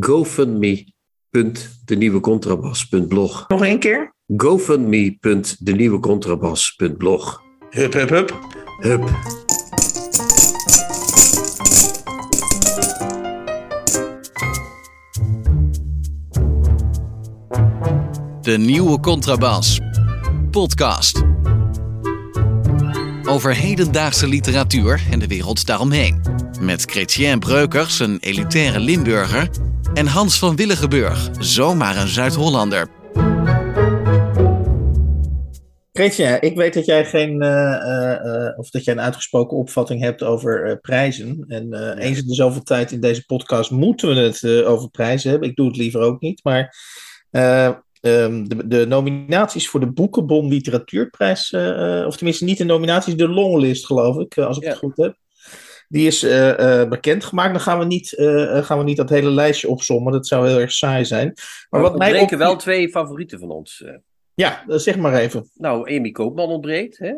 gofundme.denieuwecontrabas.blog. Nog één keer? gofundme.denieuwecontrabas.blog. Hup, hup, hup. Hup. De nieuwe Contrabas. Podcast. Over hedendaagse literatuur en de wereld daaromheen. Met Chrétien Breukers, een elitaire Limburger. En Hans van Willigenburg, zomaar een Zuid-Hollander. Chrétien, ik weet dat jij geen, eh, eh, eh, of dat jij een uitgesproken opvatting hebt over prijzen. En eens in de zoveel tijd in deze podcast moeten we het over prijzen hebben. Ik doe het liever ook niet, maar eh, ehm, de, de nominaties voor de Boekenbon Literatuurprijs, of tenminste niet de nominaties, de longlist geloof ik, als ik Ja. het goed heb. Die is eh, eh, bekendgemaakt. Dan gaan we, niet, eh, gaan we niet dat hele lijstje opzommen. Dat zou heel erg saai zijn. Maar wat mij ontbreken wel twee favorieten van ons. Ja, zeg maar even. Nou, Amy Koopman ontbreekt. Hè?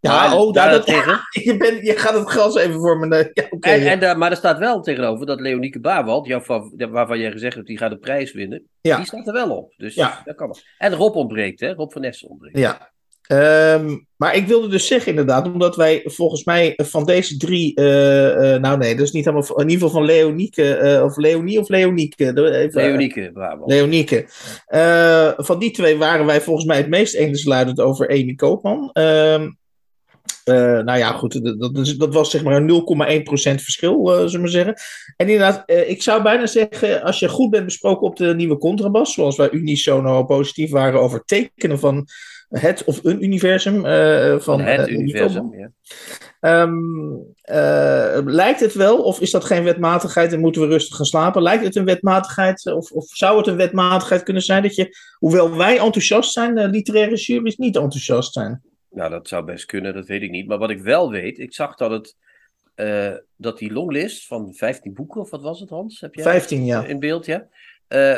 Ja, Maar oh, daar dat, daarentegen- je, bent, je gaat het gras even voor me. Ja, oké, En, ja. en daar, maar er staat wel tegenover dat Leonieke Baarwald, jouw waarvan jij gezegd hebt die gaat de prijs winnen, Ja. die staat er wel op. Dus Ja. dat kan wel. En Rob ontbreekt, hè? Rob van Nessen ontbreekt. Ja. Ehm, maar ik wilde dus zeggen inderdaad, omdat wij volgens mij van deze drie, eh, eh, nou nee, dus niet helemaal, in ieder geval van Leonieke, eh, of Leonie of Leonieke. Leonieke Baarwald. Leonieke. Van die twee waren wij volgens mij het meest eensluidend over Amy Koopman. Ehm, eh, nou ja, goed, dat, dat, is- dat was zeg maar een 0,1% verschil, zullen we maar zeggen. En inderdaad, ik zou bijna zeggen, als je goed bent besproken op de nieuwe contrabas, zoals wij unisono positief waren over tekenen van het of een universum. eh, van, het eh, universum. Ja. Ehm, eh, lijkt het wel, of is dat geen wetmatigheid en moeten we rustig gaan slapen? Lijkt het een wetmatigheid, of, of zou het een wetmatigheid kunnen zijn dat je, hoewel wij enthousiast zijn, de literaire jury's niet enthousiast zijn? Nou, dat zou best kunnen, dat weet ik niet. Maar wat ik wel weet, ik zag dat het dat die longlist van 15 boeken, of wat was het, Hans? Heb jij 15 ja. in beeld, ja?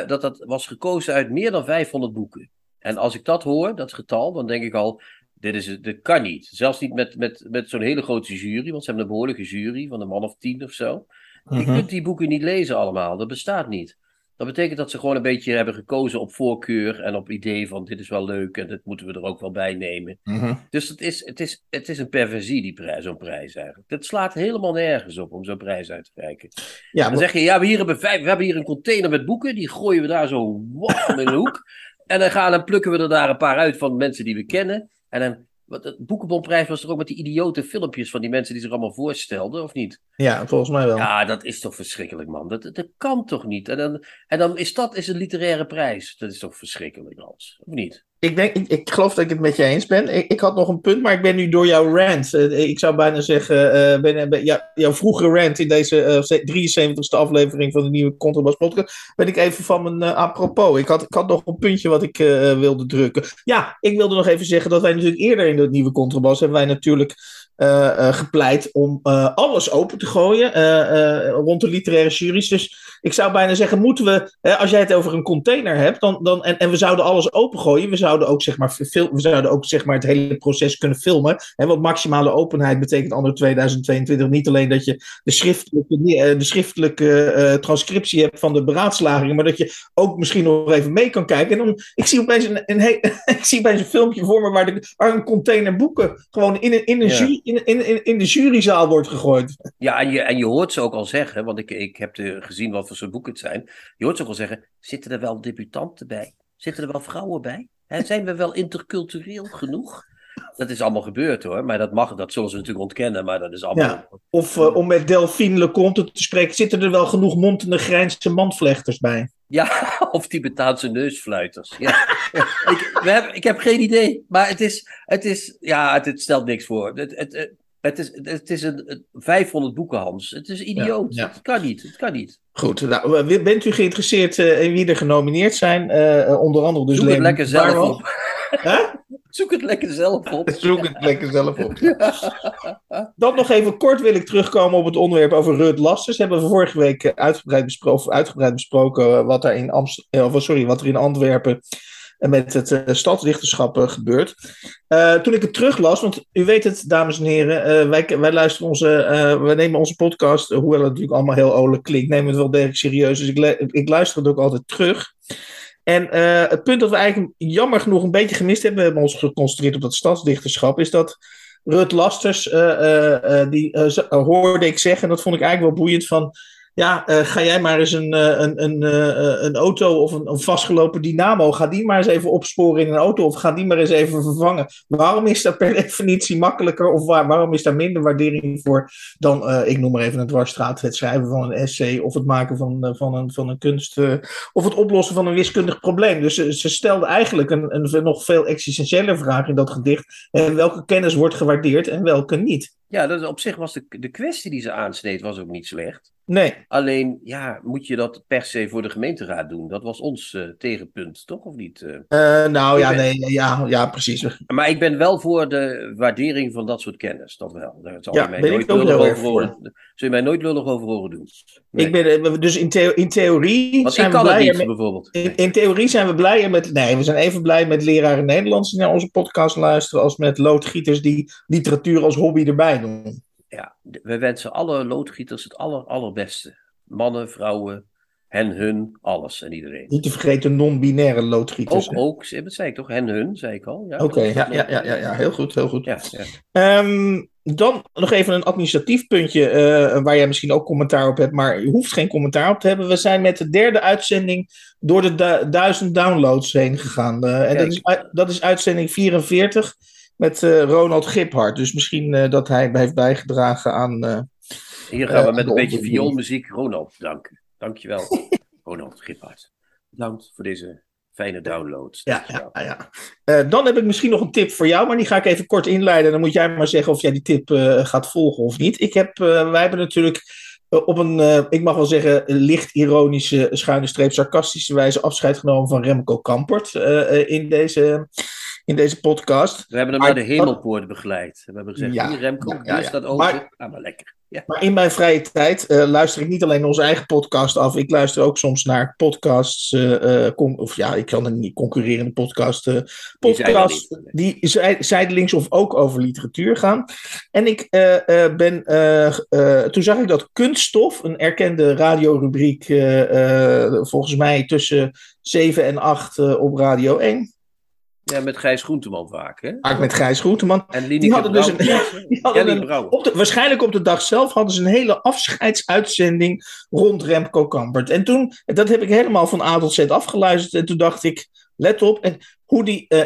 Dat dat was gekozen uit meer dan 500 boeken. En als ik dat hoor, dat getal, dan denk ik al, dit, is, het- dit kan niet. Zelfs niet met, met, met zo'n hele grote jury, want ze hebben een behoorlijke jury van een man of tien of zo. Je Mhm. kunt die boeken niet lezen allemaal, dat bestaat niet. Dat betekent dat ze gewoon een beetje hebben gekozen op voorkeur en op idee van dit is wel leuk en dit moeten we er ook wel bij nemen. Mhm. Dus het is, het is, het is een perversie, die prijs, zo'n prijs eigenlijk. Het slaat helemaal nergens op om zo'n prijs uit te reiken. Ja, Dan zeg je, ja, we, hier hebben vijf, we hebben hier een container met boeken, die gooien we daar zo in de hoek. En dan, gaan, dan plukken we er daar een paar uit van mensen die we kennen. En dan, wat, de Boekenbonprijs was er ook met die idiote filmpjes van die mensen die zich allemaal voorstelden, of niet? ja, volgens mij wel. Ja, dat is toch verschrikkelijk, man. Dat, dat kan toch niet? En dan, en dan is dat is een literaire prijs. Dat is toch verschrikkelijk, Hans? Of niet? Ik, denk, ik, ik geloof dat ik het met je eens ben. Ik, ik had nog een punt, maar ik ben nu door jouw rant. eh, ik zou bijna zeggen, eh, ben, jouw vroegere rant in deze eh, 73ste aflevering van de nieuwe Contrabas podcast, ben ik even van mijn eh, apropos. Ik had, ik had nog een puntje wat ik eh, wilde drukken. Ja, ik wilde nog even zeggen dat wij natuurlijk eerder in de nieuwe Contrabas hebben wij natuurlijk eh, eh, gepleit om eh, alles open te gooien eh, eh, rond de literaire juries. Dus ik zou bijna zeggen, moeten we, hè, als jij het over een container hebt, dan, dan, en, en we zouden alles opengooien, we zouden ook, zeg maar, fil- we zouden ook zeg maar, het hele proces kunnen filmen. Hè, want maximale openheid betekent anno 2022 niet alleen dat je de schriftelijke, eh, de schriftelijke eh, transcriptie hebt van de beraadslagingen, maar dat je ook misschien nog even mee kan kijken. En dan, ik zie opeens een, een, ik zie opeens een filmpje voor me waar, de, waar een container boeken gewoon in, een, in, een Ja. jury, in, in, in, in de juryzaal wordt gegooid. Ja, en je, en je hoort ze ook al zeggen, want ik, ik heb de, gezien wat voor soort boeken het zijn. Je hoort ze ook al zeggen, zitten er wel debutanten bij? Zitten er wel vrouwen bij? Zijn we wel intercultureel genoeg? Dat is allemaal gebeurd hoor, maar dat mag, dat zullen ze natuurlijk ontkennen, maar dat is allemaal... Ja. Of eh, om met Delphine Leconte te spreken, zitten er wel genoeg Montenegrijnse mandvlechters bij? Ja, of Tibetaanse neusfluiters. Ja. ik, we hebben, ik heb geen idee, maar het is, het is ja, het, het stelt niks voor. Het, het, het- is, het is een, een 500 boeken, Hans. Het is idioot. Ja, ja. Het kan niet. Het kan niet. Goed, nou, bent u geïnteresseerd eh, in wie er genomineerd zijn? Eh, onder andere dus Zoek het lekker zelf op. Zoek het lekker zelf op. Zoek het lekker zelf op. Dan nog even kort wil ik terugkomen op het onderwerp over Rut Lasters. Hebben we vorige week uitgebreid besproken, uitgebreid besproken wat, daar in Amst- eh, sorry, wat er in Antwerpen met het eh, stadsdichterschap eh, gebeurt. Eh, toen ik het teruglas, want u weet het, dames en heren, wij, wij luisteren onze, wij nemen onze podcast, hoewel het natuurlijk allemaal heel olijk klinkt, nemen het wel degelijk serieus. Dus ik, ik luister het ook altijd terug. En het punt dat we eigenlijk jammer genoeg een beetje gemist hebben, we hebben ons geconcentreerd op dat stadsdichterschap, is dat Rut Lasters, die hoorde ik zeggen, en dat vond ik eigenlijk wel boeiend, van ja, eh, ga jij maar eens een, eh, een, een, eh, een auto of een, vastgelopen dynamo, ga die maar eens even opsporen in een auto of ga die maar eens even vervangen. Waarom is dat per definitie makkelijker of waar, waarom is daar minder waardering voor dan, ik noem maar even een dwarsstraat, het schrijven van een essay of het maken van, van, een, van een kunst of het oplossen van een wiskundig probleem. Dus ze, stelde eigenlijk een, een nog veel existentiële vraag in dat gedicht. Welke kennis wordt gewaardeerd en welke niet? Ja, dat, op zich was de, de kwestie die ze aansneed was ook niet slecht. Nee, Alleen, ja, moet je dat per se voor de gemeenteraad doen? Dat was ons eh, tegenpunt, toch? Of niet? eh? Eh, nou ja, ben- nee, ja, ja, precies. Maar ik ben wel voor de waardering van dat soort kennis. Dat wel. Daar zal Ja, je mij ben nooit lullig over horen. Zul je mij nooit lullig over horen doen. Nee. Ik ben, dus in, theo- in theorie Want zijn ik we kan het blijer niet, met, bijvoorbeeld. in, in theorie zijn we blijer met. Nee, we zijn even blij met leraren Nederlands die naar onze podcast luisteren. als met loodgieters die literatuur als hobby erbij doen. Ja, we wensen alle loodgieters het aller, allerbeste. Mannen, vrouwen, hen, hun, alles en iedereen. Niet te vergeten non-binaire loodgieters. Ook, hè. ook, dat zei ik toch? Hen, hun, zei ik al. Ja, Oké, ja, ja, ja, ja, ja, heel goed, heel goed. Ja, ja. Ehm, dan nog even een administratief puntje eh, waar jij misschien ook commentaar op hebt, maar je hoeft geen commentaar op te hebben. We zijn met de derde uitzending door de du- duizend downloads heen gegaan. Eh, en dat is, uit- dat is uitzending 44 met eh, Ronald Giphart. Dus misschien eh, dat hij heeft bijgedragen aan. eh, Hier gaan we met een beetje vioolmuziek Ronald danken. Dankjewel, Ronald Giphart. Bedankt voor deze fijne downloads. ja, ja, ja, dan heb ik misschien nog een tip voor jou, maar die ga ik even kort inleiden. Dan moet jij maar zeggen of jij die tip gaat volgen of niet. Ik heb, wij hebben natuurlijk op een, ik mag wel zeggen, licht ironische, schuine streep, sarcastische wijze afscheid genomen van Remco Kampert in, deze, in deze podcast. We hebben hem naar de hemelpoort begeleid. We hebben gezegd, Ja, hier Remco, ja, ja, hier staat open. Maar- maar lekker. Ja. Maar in mijn vrije tijd eh, luister ik niet alleen onze eigen podcast af. Ik luister ook soms naar podcasts. eh, eh, of ja, ik kan er niet concurrerende podcast, Die er podcasts die zij- zijdelings of ook over literatuur gaan. En ik ben. toen zag ik dat Kunststof, een erkende radiorubriek, volgens mij tussen 7 en 8 eh, op Radio 1. Ja, met Gijs Groenteman vaak, hè? Vaak met Gijs Groenteman. En Die hadden dus een, die hadden een op de, waarschijnlijk op de dag zelf hadden ze een hele afscheidsuitzending rond Remco Kampert. En toen, dat heb ik helemaal van A tot Z afgeluisterd. En toen dacht ik, let op. En hoe die eh,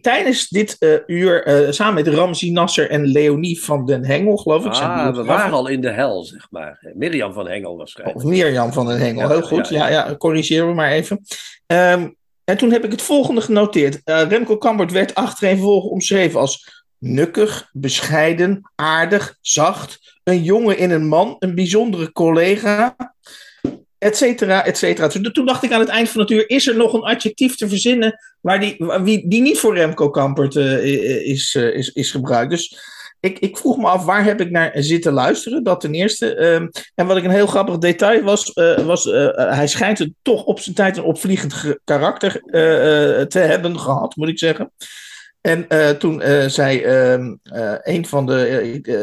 tijdens dit eh, uur eh, samen met Ramzi Nasser en Leonie van den Hengel, geloof ik. Ah, we waren al in de hel, zeg maar. Mirjam van Hengel waarschijnlijk. Of Mirjam van den Hengel, Ja, heel goed. ja, Ja, ja, corrigeer me maar even. Ehm, en toen heb ik het volgende genoteerd. Eh, Remco Kampert werd achtereenvolgens omschreven als nukkig, bescheiden, aardig, zacht, een jongen in een man, een bijzondere collega, et cetera, et cetera. Toen, dacht ik aan het eind van het uur, is er nog een adjectief te verzinnen waar die, die niet voor Remco Kampert eh, is, eh, is, is gebruikt. Dus ik, ik vroeg me af, waar heb ik naar zitten luisteren? Dat ten eerste. Ehm, en wat ik een heel grappig detail was, eh, was eh, eh, hij schijnt het toch op zijn tijd een opvliegend ge- karakter te hebben gehad, moet ik zeggen. En toen zei ehm, eh, een van de, ik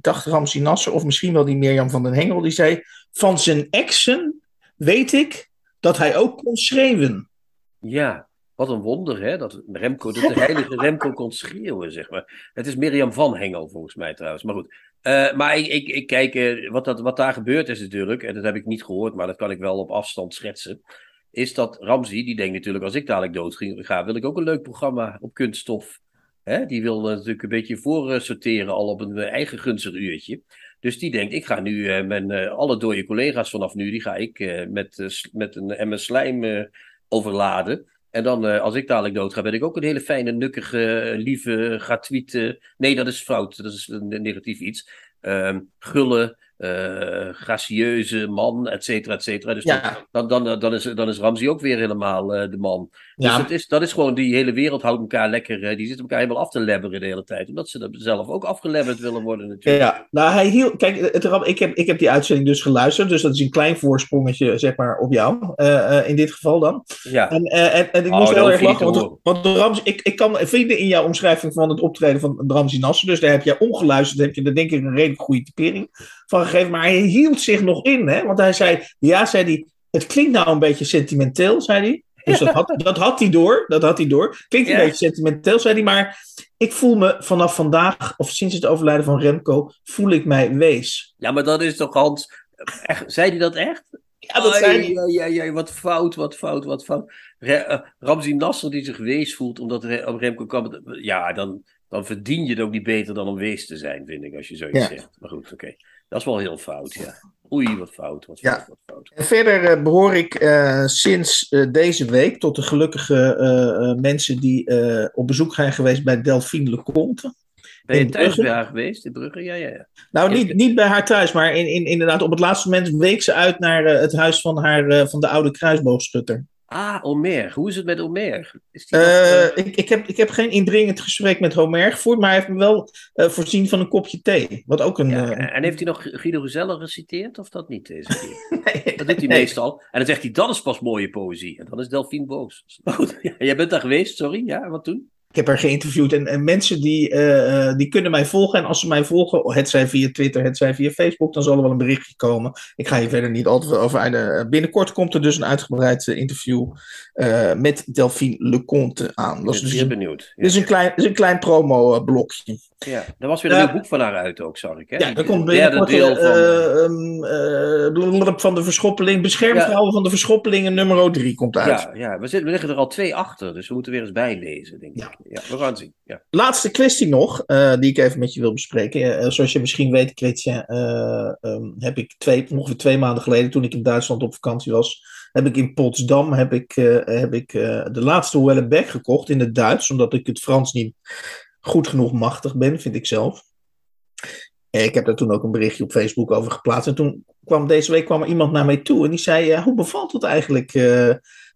dacht Ramsi Nasser, of misschien wel die Mirjam van den Hengel, die zei: Van zijn exen weet ik dat hij ook kon schreeuwen. Ja, wat een wonder, hè? Dat Remco, dat de heilige Remco kon schreeuwen, zeg maar. Het is Mirjam van Hengel, volgens mij trouwens. Maar goed. Eh, maar ik, ik, ik kijk, eh, wat, dat, wat daar gebeurd is natuurlijk, en dat heb ik niet gehoord, maar dat kan ik wel op afstand schetsen. Is dat Ramzi, die denkt natuurlijk, als ik dadelijk dood ga, wil ik ook een leuk programma op kunststof. Hè? Die wil eh, natuurlijk een beetje voor sorteren al op een eigen gunstig uurtje. Dus die denkt, ik ga nu mijn, alle dode collega's vanaf nu, die ga ik met, met een emmer slijm eh, overladen. En dan, eh, als ik dadelijk dood ga, ben ik ook een hele fijne, nukkige, eh, lieve, gratuite. Nee, dat is fout. Dat is een negatief iets. Ehm, gulle, gracieuze man, et cetera, et cetera. Dus Ja. dan, dan, dan, dan, is, dan is Ramsey ook weer helemaal eh, de man. Dus Ja. het is, dat is gewoon, die hele wereld houdt elkaar lekker, eh, die zitten elkaar helemaal af te lebberen de hele tijd. Omdat ze er zelf ook afgelebberd willen worden natuurlijk. Ja, nou hij hield. Kijk, het, ik, heb, ik heb die uitzending dus geluisterd, dus dat is een klein voorsprongetje, zeg maar, op jou. eh, eh, in dit geval dan. Ja, En, eh, en, en ik Oh, moest dat heel erg lachen, want, want de Rams, ik, ik kan vinden in jouw omschrijving van het optreden van Ramzi Nasser, dus daar heb jij ongeluisterd, heb je er denk ik een redelijk goede typering van gegeven, maar hij hield zich nog in, hè? want hij zei, ja, zei hij, het klinkt nou een beetje sentimenteel, zei hij. Dus dat, had, dat had hij door, dat had hij door. Klinkt een Ja. beetje sentimenteel, zei hij, maar ik voel me vanaf vandaag, of sinds het overlijden van Remco, voel ik mij wees. ja maar dat is toch Hans. Echt, zei hij dat echt? Ja, dat zei hij. Ja, ja, ja, wat fout, wat fout, wat fout. Re, eh, Ramzi Nasser die zich wees voelt omdat Re, Remco kwam. Ja, dan, dan verdien je het ook niet beter dan om wees te zijn, vind ik, als je zoiets Ja. zegt. Maar goed, oké. Dat is wel heel fout, ja. Oei, wat fout, wat Ja. fout, wat fout. En verder eh, behoor ik eh, sinds eh, deze week tot de gelukkige mensen die op bezoek zijn geweest bij Delphine Leconte. Ben je thuis Brugge? bij haar geweest, in Brugge? Ja, ja, ja. Nou, niet, niet bij haar thuis, maar in, in, inderdaad op het laatste moment week ze uit naar het huis van, haar, van de oude kruisboogschutter. Ah, Omer. Hoe is het met Omer? Is die nog, Eh, eh, ik, ik, heb, ik heb geen indringend gesprek met Homer gevoerd, maar hij heeft me wel eh, voorzien van een kopje thee. Wat ook een. ja, en heeft hij nog Guido Gezelle geciteerd, of dat niet deze keer? nee, Dat doet hij nee. meestal. En dan zegt hij, dat is pas mooie poëzie. En dan is Delphine boos. Goed, ja, jij bent daar geweest, sorry. Ja, wat toen? Ik heb haar geïnterviewd en, en mensen die, eh, eh, die kunnen mij volgen. En als ze mij volgen, het zij via Twitter, het zij via Facebook, dan zal er wel een berichtje komen. Ik ga hier verder niet al te veel over uit. binnenkort komt er dus een uitgebreid eh, interview eh, met Delphine Leconte aan. Dat is ben dus benieuwd. Ja. dit is een klein, is een klein promo-blokje. Ja, er was weer een nieuw boek van haar uit ook, zag ik. Hè? Ja, er komt binnenkort deel van... eh, eh, ehm, eh, van de verschoppeling, beschermvrouwen van de verschoppelingen nummer 3 komt uit. ja, ja we, zitten, we liggen er al twee achter, dus we moeten weer eens bijlezen, denk Ja. ik. Ja, we gaan zien. Ja. Laatste kwestie nog, eh, die ik even met je wil bespreken. Eh, zoals je misschien weet, Chrétien, eh, ehm, heb ik twee, ongeveer twee maanden geleden, toen ik in Duitsland op vakantie was, heb ik in Potsdam heb ik, heb ik, de laatste Wellebec gekocht in het Duits, omdat ik het Frans niet goed genoeg machtig ben, vind ik zelf. Ik heb daar toen ook een berichtje op Facebook over geplaatst. En toen kwam deze week kwam er iemand naar mij toe en die zei: Hoe bevalt het eigenlijk?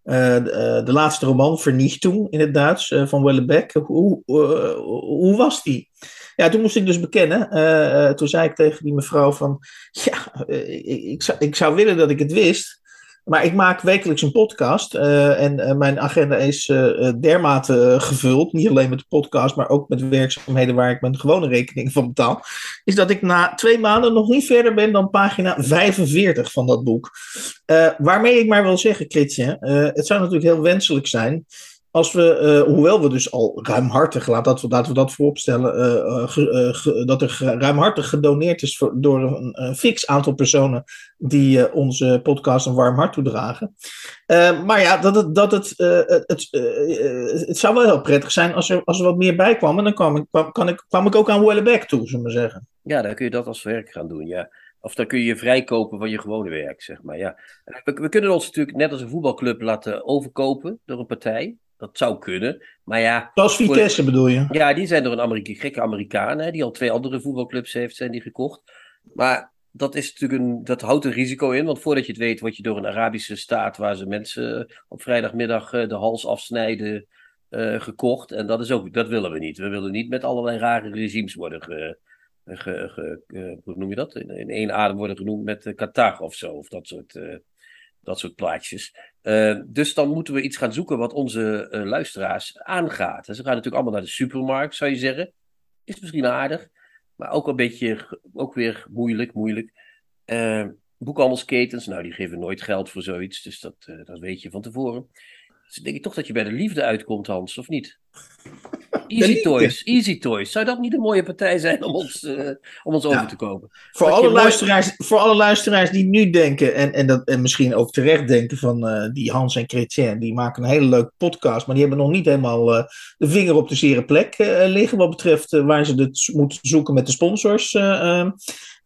Eh, de, eh, de laatste roman, Vernichtung in het Duits, eh, van Wellebec. Hoe, hoe was die? Ja, toen moest ik dus bekennen. toen zei ik tegen die mevrouw van... Ja, ik, ik, zou, ik zou willen dat ik het wist. Maar ik maak wekelijks een podcast. eh, en eh, mijn agenda is eh, dermate gevuld. Niet alleen met de podcast, maar ook met werkzaamheden waar ik mijn gewone rekening van betaal. Is dat ik na twee maanden nog niet verder ben dan pagina 45 van dat boek. Waarmee ik maar wil zeggen, Chrétien, eh, het zou natuurlijk heel wenselijk zijn als we, eh, hoewel we dus al ruimhartig, laat dat, laten we dat vooropstellen, ge- dat er ruimhartig gedoneerd is door een, fix aantal personen die onze podcast een warm hart toedragen. Maar ja, dat het, dat het, het, het, zou wel heel prettig zijn als er, als er wat meer bij kwam. En dan kwam ik, kwam, kan ik, kwam ik ook aan Wellebec toe, zullen we zeggen. ja, dan kun je dat als werk gaan doen, ja. Of dan kun je je vrijkopen van je gewone werk, zeg maar, ja. We kunnen ons natuurlijk net als een voetbalclub laten overkopen door een partij. Dat zou kunnen, maar ja... Zoals Vitesse bedoel je? Ja, die zijn door een Amerika gekke Amerikaan, hè, die al twee andere voetbalclubs heeft, zijn die gekocht. Maar dat, is natuurlijk een, dat houdt een risico in, want voordat je het weet, word je door een Arabische staat waar ze mensen op vrijdagmiddag eh, de hals afsnijden eh, gekocht. En dat, is ook, dat willen we niet. We willen niet met allerlei rare regimes worden ge, ge, ge- ge- hoe noem je dat? In, in één adem worden genoemd met eh, Qatar of zo, of dat soort, eh, dat soort plaatjes. Eh, dus dan moeten we iets gaan zoeken wat onze eh, luisteraars aangaat. Ze gaan natuurlijk allemaal naar de supermarkt, zou je zeggen. Is misschien aardig, maar ook een beetje, ook weer moeilijk, moeilijk. Eh, boekhandelsketens, nou die geven nooit geld voor zoiets, dus dat, dat weet je van tevoren. Dus denk ik toch dat je bij de liefde uitkomt, Hans, of niet? Easy? Toys, Easy Toys. Zou dat niet een mooie partij zijn om ons, eh, om ons over te kopen? Voor alle, mooi- luisteraars, voor alle luisteraars die nu denken, en, en, dat, en misschien ook terecht denken van eh, die Hans en Chrétien, die maken een hele leuke podcast, maar die hebben nog niet helemaal eh, de vinger op de zere plek liggen wat betreft waar ze het moeten zoeken met de sponsors. eh, eh.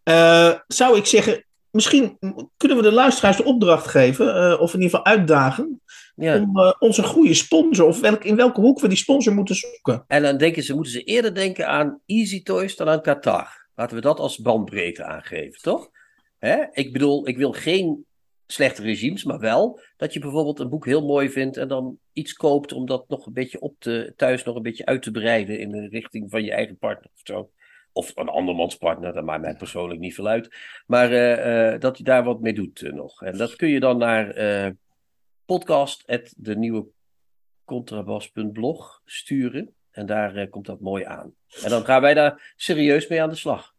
Eh, zou ik zeggen, misschien kunnen we de luisteraars de opdracht geven, of in ieder geval uitdagen, Ja. om eh, onze goede sponsor, of welk, in welke hoek we die sponsor moeten zoeken. En dan denken ze, moeten ze eerder denken aan Easy Toys dan aan Qatar. Laten we dat als bandbreedte aangeven, toch? Hè? Ik bedoel, ik wil geen slechte regimes, maar wel dat je bijvoorbeeld een boek heel mooi vindt en dan iets koopt om dat nog een beetje op te, thuis nog een beetje uit te breiden in de richting van je eigen partner of zo. Of een andermans partner, dat maakt mij persoonlijk niet veel uit. Maar eh, eh, dat je daar wat mee doet nog. En dat kun je dan naar podcast, de nieuwe contrabas.blog sturen. En daar eh, komt dat mooi aan. En dan gaan wij daar serieus mee aan de slag.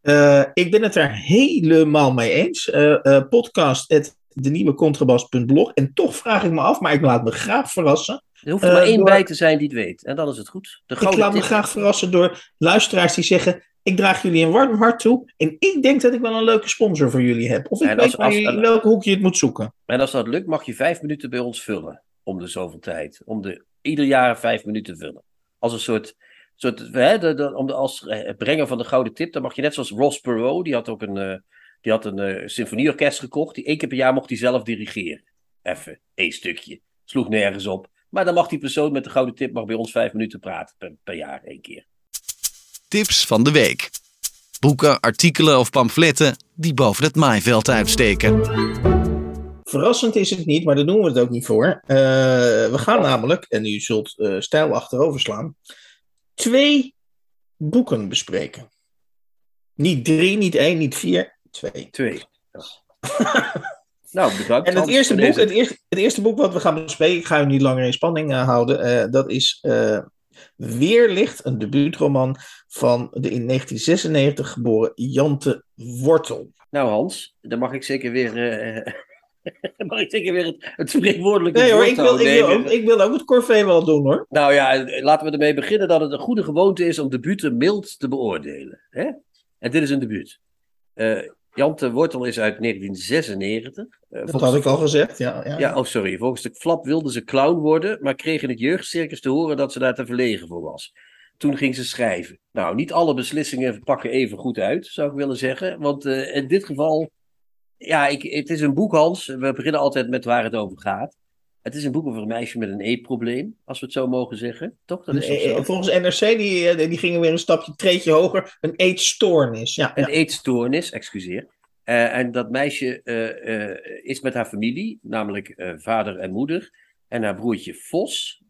Eh, ik ben het er helemaal mee eens. Eh, podcast, het, de nieuwe contrabas.blog. En toch vraag ik me af, maar ik laat me graag verrassen. Er hoeft er Eh, maar één door- bij te zijn die het weet. En dan is het goed. De Ik laat me tip. graag verrassen door luisteraars die zeggen: Ik draag jullie een warm hart toe. En ik denk dat ik wel een leuke sponsor voor jullie heb. Of ik En weet als- in welke hoek je het moet zoeken. En als dat lukt, mag je vijf minuten bij ons vullen. Om de zoveel tijd. Om de, ieder jaar vijf minuten vullen. Als een soort. soort hè, de, de- om de, als eh, het brengen van de gouden tip. Dan mag je net zoals Ross Perot. Die had ook een, eh, die had een eh, symfonieorkest gekocht. Die één keer per jaar mocht hij zelf dirigeren. Even, één stukje. Sloeg nergens op. Maar dan mag die persoon met de gouden tip mag bij ons vijf minuten praten per, per jaar één keer. Tips van de week. Boeken, artikelen of pamfletten die boven het maaiveld uitsteken. Verrassend is het niet, maar daar doen we het ook niet voor. Eh, we gaan namelijk, en u zult eh, stijl achterover slaan, twee boeken bespreken. Niet drie, niet één, niet vier, twee. Twee. nou, bedankt. En het eerste, boek, het, eerste, het eerste boek wat we gaan bespreken, ik ga u niet langer in spanning eh, houden, eh, dat is eh, Weerlicht, een debuutroman van de in 1996 geboren Jante Wortel. Nou Hans, dan mag ik zeker weer, mag ik zeker weer het, het spreekwoordelijke Nee hoor, ik wil, ik, wil ook, ik wil ook het corvée wel doen hoor. Nou ja, laten we ermee beginnen dat het een goede gewoonte is om debuten mild te beoordelen. Hè? En dit is een debuut. Eh Jante Wortel is uit 1996. Eh, Dat volgens- had ik al gezegd, ja. ja, Ja, oh sorry. Volgens de flap wilde ze clown worden, maar kreeg in het jeugdcircus te horen dat ze daar te verlegen voor was. Toen ging ze schrijven. Nou, niet alle beslissingen pakken even goed uit, zou ik willen zeggen. Want eh, in dit geval, ja, ik, het is een boek, Hans. We beginnen altijd met waar het over gaat. Het is een boek over een meisje met een eetprobleem, als we het zo mogen zeggen. Toch? Dat is toch Eh, eh, zo? Volgens NRC, die, eh, die gingen weer een stapje, treetje hoger, een eetstoornis. Ja, Een ja. eetstoornis, excuseer. En dat meisje is met haar familie, namelijk vader en moeder. En haar broertje Vos.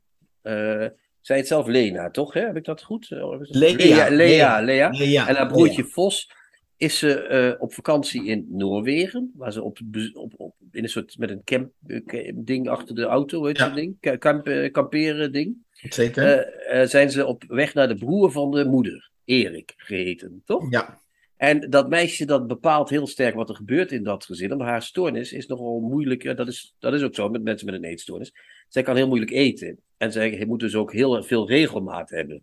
Zij het zelf Lena, toch? Hè? Heb ik dat goed? Lea, Lea, Lea, En haar broertje Vos is ze eh, op vakantie in Noorwegen. Waar ze op, op, op, in een soort met een camp eh, ding achter de auto, Ja. dat ding? Kamp, eh, kamperen ding. zeker. Zijn ze op weg naar de broer van de moeder. Erik geheten, toch? ja. En dat meisje dat bepaalt heel sterk wat er gebeurt in dat gezin. Omdat haar stoornis is nogal moeilijk. Dat is, dat is ook zo met mensen met een eetstoornis. Zij kan heel moeilijk eten. En zij moet dus ook heel veel regelmaat hebben.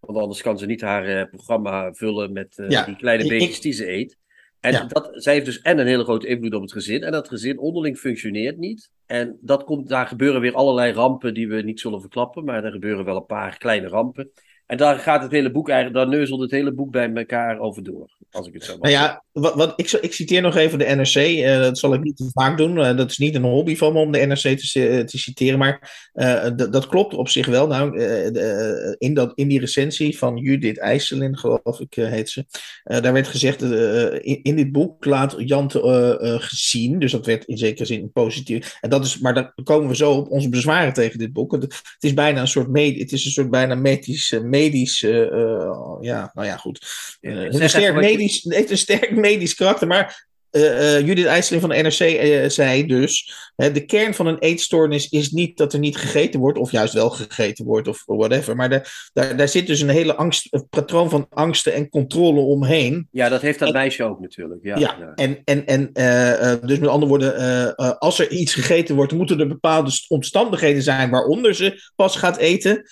Want anders kan ze niet haar eh, programma vullen met eh, Ja, die kleine beetjes die ze eet. En Ja. dat, zij heeft dus en een hele grote invloed op het gezin. En dat gezin onderling functioneert niet. En dat komt, daar gebeuren weer allerlei rampen die we niet zullen verklappen. Maar er gebeuren wel een paar kleine rampen. En daar gaat het hele boek eigenlijk, daar neuzelt het hele boek bij elkaar over door. Als ik het zo mag Nou ja, wat, wat, ik, ik citeer nog even de NRC. eh, dat zal ik niet te vaak doen. eh, dat is niet een hobby van me om de NRC te, ci- te citeren. Maar eh, d- dat klopt op zich wel. Nou, eh, de, eh, in, dat, in die recensie van Judith IJsselin, geloof ik, eh, heet ze. eh, daar werd gezegd, eh, in, in dit boek laat eh, eh, gezien. Dus dat werd in zekere zin positief. En dat is, maar daar komen we zo op onze bezwaren tegen dit boek. Het, het is bijna een soort, med, het is een soort bijna medisch, eh, medisch eh, eh, ja, nou ja, goed. Zeg een sterk medisch, het heeft een sterk medisch karakter, maar eh, Judith IJsseling van de NRC eh, zei dus: hè, de kern van een eetstoornis is niet dat er niet gegeten wordt, of juist wel gegeten wordt, of whatever. Maar de, daar, daar zit dus een hele angst, een patroon van angsten en controle omheen. Ja, dat heeft dat En- meisje ook natuurlijk. Ja, Ja, ja. en, en, en dus met andere woorden, als er iets gegeten wordt, moeten er bepaalde st- omstandigheden zijn waaronder ze pas gaat eten.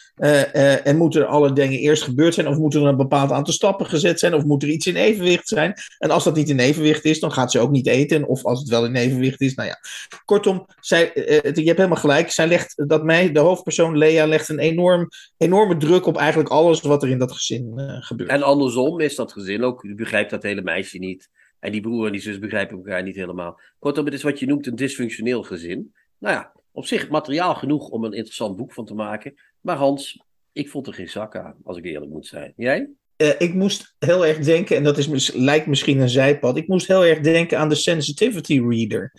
En moeten er alle dingen eerst gebeurd zijn, of moeten er een bepaald aantal stappen gezet zijn, of moet er iets in evenwicht zijn. En als dat niet in evenwicht is, dan gaat ze ook niet eten. Of als het wel in evenwicht is, nou ja. Kortom, zij, eh, het- je hebt helemaal gelijk. Zij legt dat mij, de hoofdpersoon Lea, legt een enorm, enorme druk op eigenlijk alles wat er in dat gezin eh, gebeurt. En andersom is dat gezin ook, begrijpt dat hele meisje niet. En die broer en die zus begrijpen elkaar niet helemaal. Kortom, het is wat je noemt een dysfunctioneel gezin. Nou ja, op zich materiaal genoeg om een interessant boek van te maken. Maar Hans, ik vond er geen zak aan, als ik eerlijk moet zijn. Jij? Uh, ik moest heel erg denken, en dat is, lijkt misschien een zijpad, ik moest heel erg denken aan de sensitivity reader.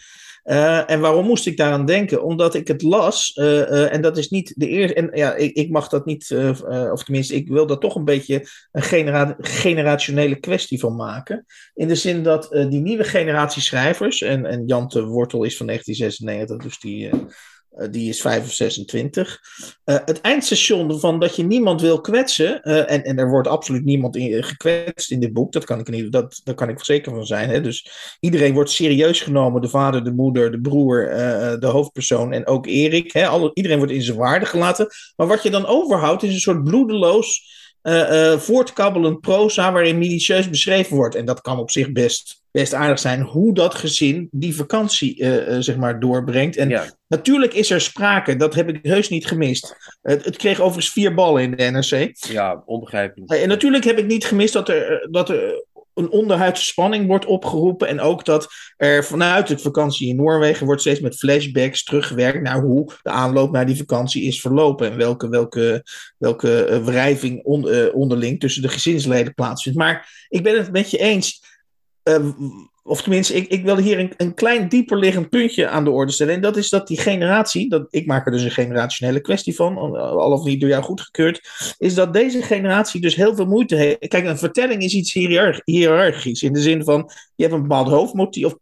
Uh, en waarom moest ik daaraan denken? Omdat ik het las, uh, en dat is niet de eerste. En ja, ik, ik mag dat niet, of tenminste, ik wil daar toch een beetje een genera generationele kwestie van maken. In de zin dat die nieuwe generatie schrijvers, en, en Jan de Wortel is van 1996, dus die die is 5 of 26. Uh, het eindstation van dat je niemand wil kwetsen. Uh, en, en er wordt absoluut niemand in, gekwetst in dit boek. Dat kan ik niet, dat, daar kan ik zeker van zijn. Hè? Dus iedereen wordt serieus genomen. De vader, de moeder, de broer, de hoofdpersoon en ook Erik. Hè? Iedereen wordt in zijn waarde gelaten. Maar wat je dan overhoudt is een soort bloedeloos. Voortkabbelend proza waarin minutieus beschreven wordt. En dat kan op zich best best aardig zijn hoe dat gezin die vakantie uh, uh, zeg maar doorbrengt. En ja. natuurlijk is er sprake, dat heb ik heus niet gemist. Het, het, kreeg overigens vier ballen in de NRC. Ja, onbegrijpelijk. En natuurlijk heb ik niet gemist dat er, dat er een onderhuidse spanning wordt opgeroepen. En ook dat er vanuit de vakantie in Noorwegen wordt steeds met flashbacks teruggewerkt naar hoe de aanloop naar die vakantie is verlopen. En welke, welke, welke wrijving on, onderling tussen de gezinsleden plaatsvindt. Maar ik ben het met je eens uh, of tenminste, ik, ik wil hier een, een klein dieper liggend puntje aan de orde stellen. En dat is dat die generatie, dat, ik maak er dus een generationele kwestie van, al of niet door jou goedgekeurd, is dat deze generatie dus heel veel moeite heeft. Kijk, een vertelling is iets hiërarchisch. In de zin van, je hebt een bepaald hoofdmotief, of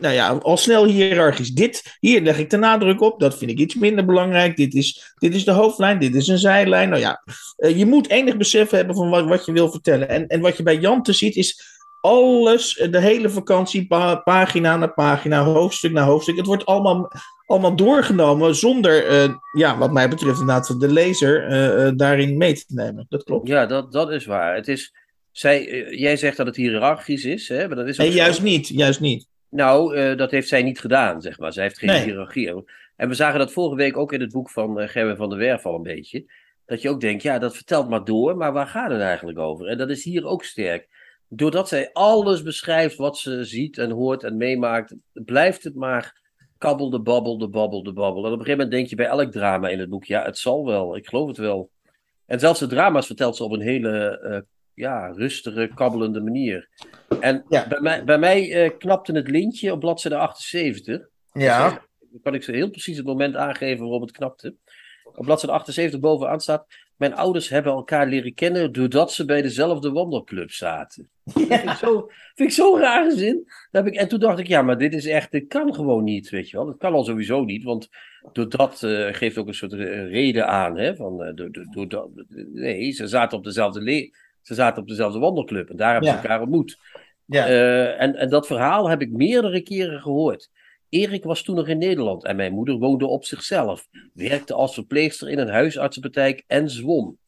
nou ja, al snel hiërarchisch. Dit, hier leg ik de nadruk op, dat vind ik iets minder belangrijk. Dit is, dit is de hoofdlijn, dit is een zijlijn. Nou ja, uh, je moet enig besef hebben van wat, wat je wil vertellen. En, en wat je bij Jante ziet is alles, de hele vakantie, pagina na pagina, hoofdstuk na hoofdstuk. Het wordt allemaal, allemaal doorgenomen zonder, uh, ja, wat mij betreft, inderdaad de lezer uh, uh, daarin mee te nemen. Dat klopt. Ja, dat, dat is waar. Het is, zij, jij zegt dat het hiërarchisch is, hè? maar dat is juist niet, juist niet. Nou, dat heeft zij niet gedaan, zeg maar. Zij heeft geen nee. hiërarchie. En we zagen dat vorige week ook in het boek van Gerben van der Werf al een beetje. Dat je ook denkt, ja, dat vertelt maar door, maar waar gaat het eigenlijk over? En dat is hier ook sterk doordat zij alles beschrijft wat ze ziet en hoort en meemaakt, blijft het maar kabbel de babbel, de babbel, de babbel. En op een gegeven moment denk je bij elk drama in het boek, ja, het zal wel, ik geloof het wel. En zelfs de drama's vertelt ze op een hele uh, ja, rustige, kabbelende manier. En ja. bij mij, bij mij uh, knapte het lintje op bladzijde 78. Ja. Dus, uh, kan ik ze heel precies het moment aangeven waarop het knapte. Op bladzijde 78 bovenaan staat: Mijn ouders hebben elkaar leren kennen doordat ze bij dezelfde wandelclub zaten. Ja. Dat vind ik zo, vind ik zo raar zin. heb ik, en toen dacht ik: Ja, maar dit is echt, dit kan gewoon niet, weet je wel. Dat kan al sowieso niet, want doordat uh, geeft ook een soort reden aan. Hè, van, uh, door, door, door, nee, ze zaten op dezelfde, le ze zaten op dezelfde wandelclub en daar hebben ja. ze elkaar ontmoet. Ja. Uh, en, en dat verhaal heb ik meerdere keren gehoord. Erik was toen nog in Nederland en mijn moeder woonde op zichzelf, werkte als verpleegster in een huisartsenpraktijk en zwom.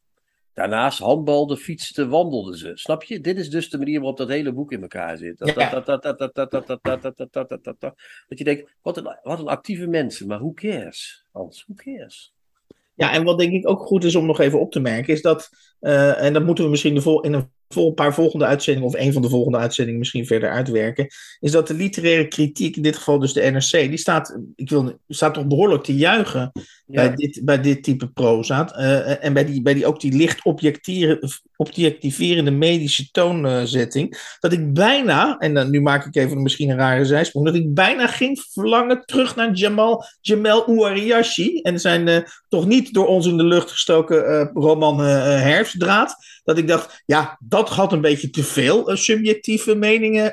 Daarnaast handbalde, fietste, wandelde ze. Snap je? Dit is dus de manier waarop dat hele boek in elkaar zit. Dat je denkt, wat een, wat een actieve mensen, maar who cares? Hans, who cares? Ja, en wat denk ik ook goed is om nog even op te merken, is dat, uh, en dat moeten we misschien in een een paar volgende uitzendingen, of een van de volgende uitzendingen misschien verder uitwerken, is dat de literaire kritiek, in dit geval dus de NRC, die staat, ik wil, staat toch behoorlijk te juichen ja. bij, dit, bij dit type proza. Uh, en bij die, bij die ook die licht objectiverende medische toonzetting, dat ik bijna, en dan, nu maak ik even misschien een rare zijsprong, dat ik bijna ging verlangen terug naar Jamal, Jamal Ouariashi en zijn uh, toch niet door ons in de lucht gestoken uh, roman Herfstdraad. Dat ik dacht, ja, dat had een beetje te veel subjectieve meningen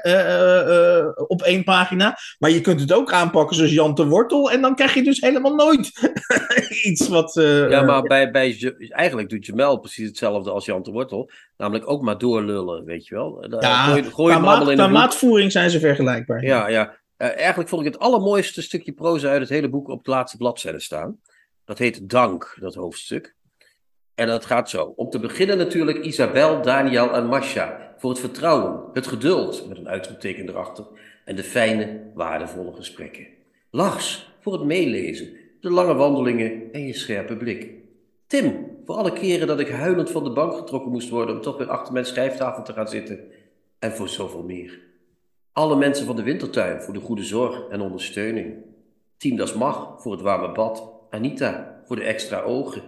op één pagina. Maar je kunt het ook aanpakken zoals Jan de Wortel. En dan krijg je dus helemaal nooit iets wat. ja, maar bij, bij, eigenlijk doet Jamel precies hetzelfde als Jan de Wortel. Namelijk ook maar doorlullen, weet je wel. Ja, gooi, gooi qua, maat, qua maatvoering zijn ze vergelijkbaar. Ja, ja. eigenlijk vond ik het allermooiste stukje proza uit het hele boek op de laatste bladzijde staan. Dat heet Dank, dat hoofdstuk. En dat gaat zo. Om te beginnen natuurlijk Isabel, Daniel en Masha. Voor het vertrouwen, het geduld, met een uitroepteken erachter. En de fijne, waardevolle gesprekken. Lars, voor het meelezen, de lange wandelingen en je scherpe blik. Tim, voor alle keren dat ik huilend van de bank getrokken moest worden om toch weer achter mijn schrijftafel te gaan zitten. En voor zoveel meer. Alle mensen van de wintertuin voor de goede zorg en ondersteuning. Team Das Mag voor het warme bad. Anita voor de extra ogen.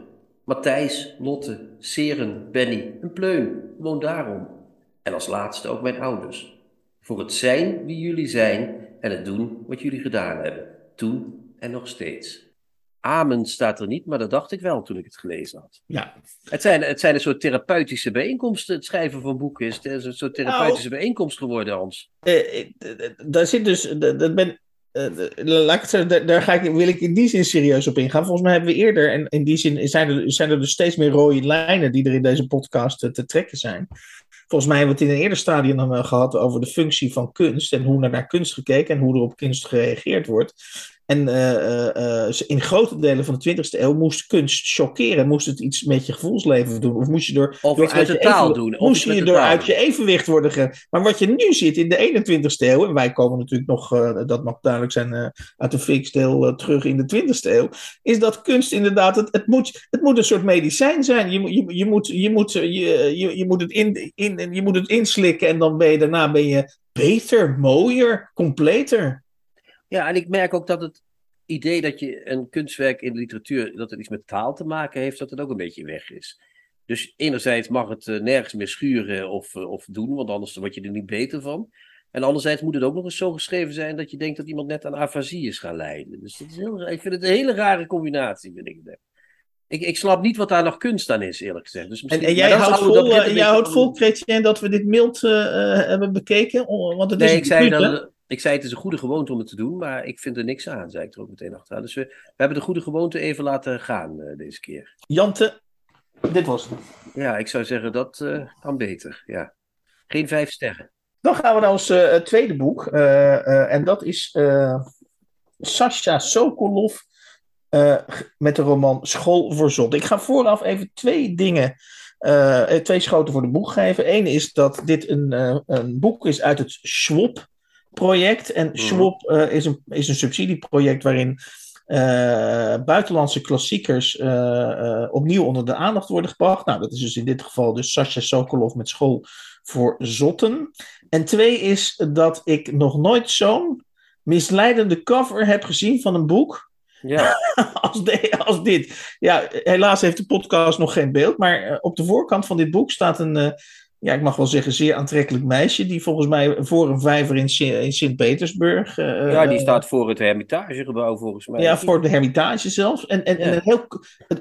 Matthijs, Lotte, Seren, Benny en Pleun. Gewoon daarom. En als laatste ook mijn ouders. Voor het zijn wie jullie zijn en het doen wat jullie gedaan hebben. Toen en nog steeds. Amen staat er niet, maar dat dacht ik wel toen ik het gelezen had. Ja. Het zijn, het zijn een soort therapeutische bijeenkomsten. Het schrijven van boeken is, een soort therapeutische bijeenkomst geworden, Hans. Eh, eh, eh, daar zit dus, dat ben, eh, laat ik het zeggen, daar, daar ga ik, wil ik in die zin serieus op ingaan. Volgens mij hebben we eerder, en in die zin zijn er, zijn er dus steeds meer rode lijnen die er in deze podcast eh, te trekken zijn. Volgens mij hebben we het in een eerder stadium dan gehad over de functie van kunst en hoe naar kunst gekeken en hoe er op kunst gereageerd wordt. En eh, eh, eh, in grote delen van de 20e eeuw moest kunst chockeren. Moest het iets met je gevoelsleven doen? Of moest je door, Of uit de je taal doen, of Moest je door uit je evenwicht worden ge... Maar wat je nu ziet in de 21e eeuw, en wij komen natuurlijk nog, dat mag duidelijk zijn, uit de eh, terug in de 20e eeuw, is dat kunst inderdaad, het, het, moet, het moet een soort medicijn zijn. Je, moet- je, je, moet, je, moet, je, je, je, moet het in, in, je moet het inslikken en dan ben je daarna ben je beter, mooier, completer. Ja, en ik merk ook dat het idee dat je een kunstwerk in de literatuur, dat het iets met taal te maken heeft, dat het ook een beetje weg is. Dus enerzijds mag het eh, nergens meer schuren of, eh, of doen, want anders word je er niet beter van. En anderzijds moet het ook nog eens zo geschreven zijn dat je denkt dat iemand net aan afasie is gaan lijden. Dus dat is heel, raar. ik vind het een hele rare combinatie, vind ik. het. Ik, ik snap niet wat daar nog kunst aan is, eerlijk gezegd. Dus En, en jij dat houdt vol, dat eh, jij houdt vol, Chrétien, dat we dit mild eh, eh, hebben bekeken? Want het is Nee, een ik zei, dan, ik zei het is een goede gewoonte om het te doen, maar ik vind er niks aan, zei ik er ook meteen achteraan. Dus we, we hebben de goede gewoonte even laten gaan eh, deze keer. Jante, dit was het. Ja, ik zou zeggen dat eh, kan beter. Ja. Geen vijf sterren. Dan gaan we naar ons eh, tweede boek. en dat is Sasha Sokolov met de roman School voor Zot. Ik ga vooraf even twee dingen, twee schoten voor de boeg geven. Eén is dat dit een, een boek is uit het SWOP-project. En SWOP eh, is, een, is een subsidieproject waarin eh, buitenlandse klassiekers eh, opnieuw onder de aandacht worden gebracht. Nou, dat is dus in dit geval dus Sasha Sokolov met School voor Zotten. En twee is dat ik nog nooit zo'n misleidende cover heb gezien van een boek Ja, als, de- als dit. Ja, helaas heeft de podcast nog geen beeld, maar op de voorkant van dit boek staat een, ja, ik mag wel zeggen, zeer aantrekkelijk meisje, die volgens mij voor een vijver in, Sint- in Sint-Petersburg. eh, ja die eh, staat voor het Hermitagegebouw volgens mij. ja, voor de Hermitage zelfs. En, en, en een heel,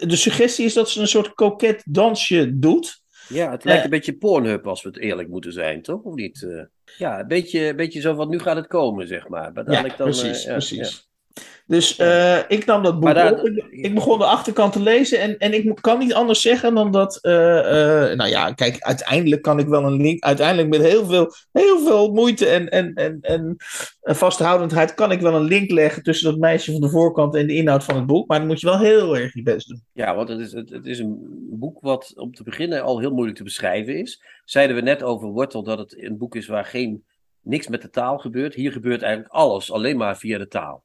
de suggestie is dat ze een soort koket dansje doet. Ja, het lijkt Ja. een beetje Pornhub als we het eerlijk moeten zijn, toch? Of niet? Eh, ja, een beetje, een beetje zo van nu gaat het komen, zeg maar. Maar Ja, dadelijk dan, eh, precies, ja, precies. Dus eh, ik nam dat boek daar- op. Ik, ik begon de achterkant te lezen en, en ik kan niet anders zeggen dan dat... eh, eh, nou ja, kijk, uiteindelijk kan ik wel een link... Uiteindelijk met heel veel, heel veel moeite en, en, en, en vasthoudendheid kan ik wel een link leggen tussen dat meisje van de voorkant en de inhoud van het boek. Maar dan moet je wel heel erg je best doen. Ja, want het is, het, het is een boek wat om te beginnen al heel moeilijk te beschrijven is. Zeiden we net over Wortel dat het een boek is waar geen, niks met de taal gebeurt. Hier gebeurt eigenlijk alles alleen maar via de taal.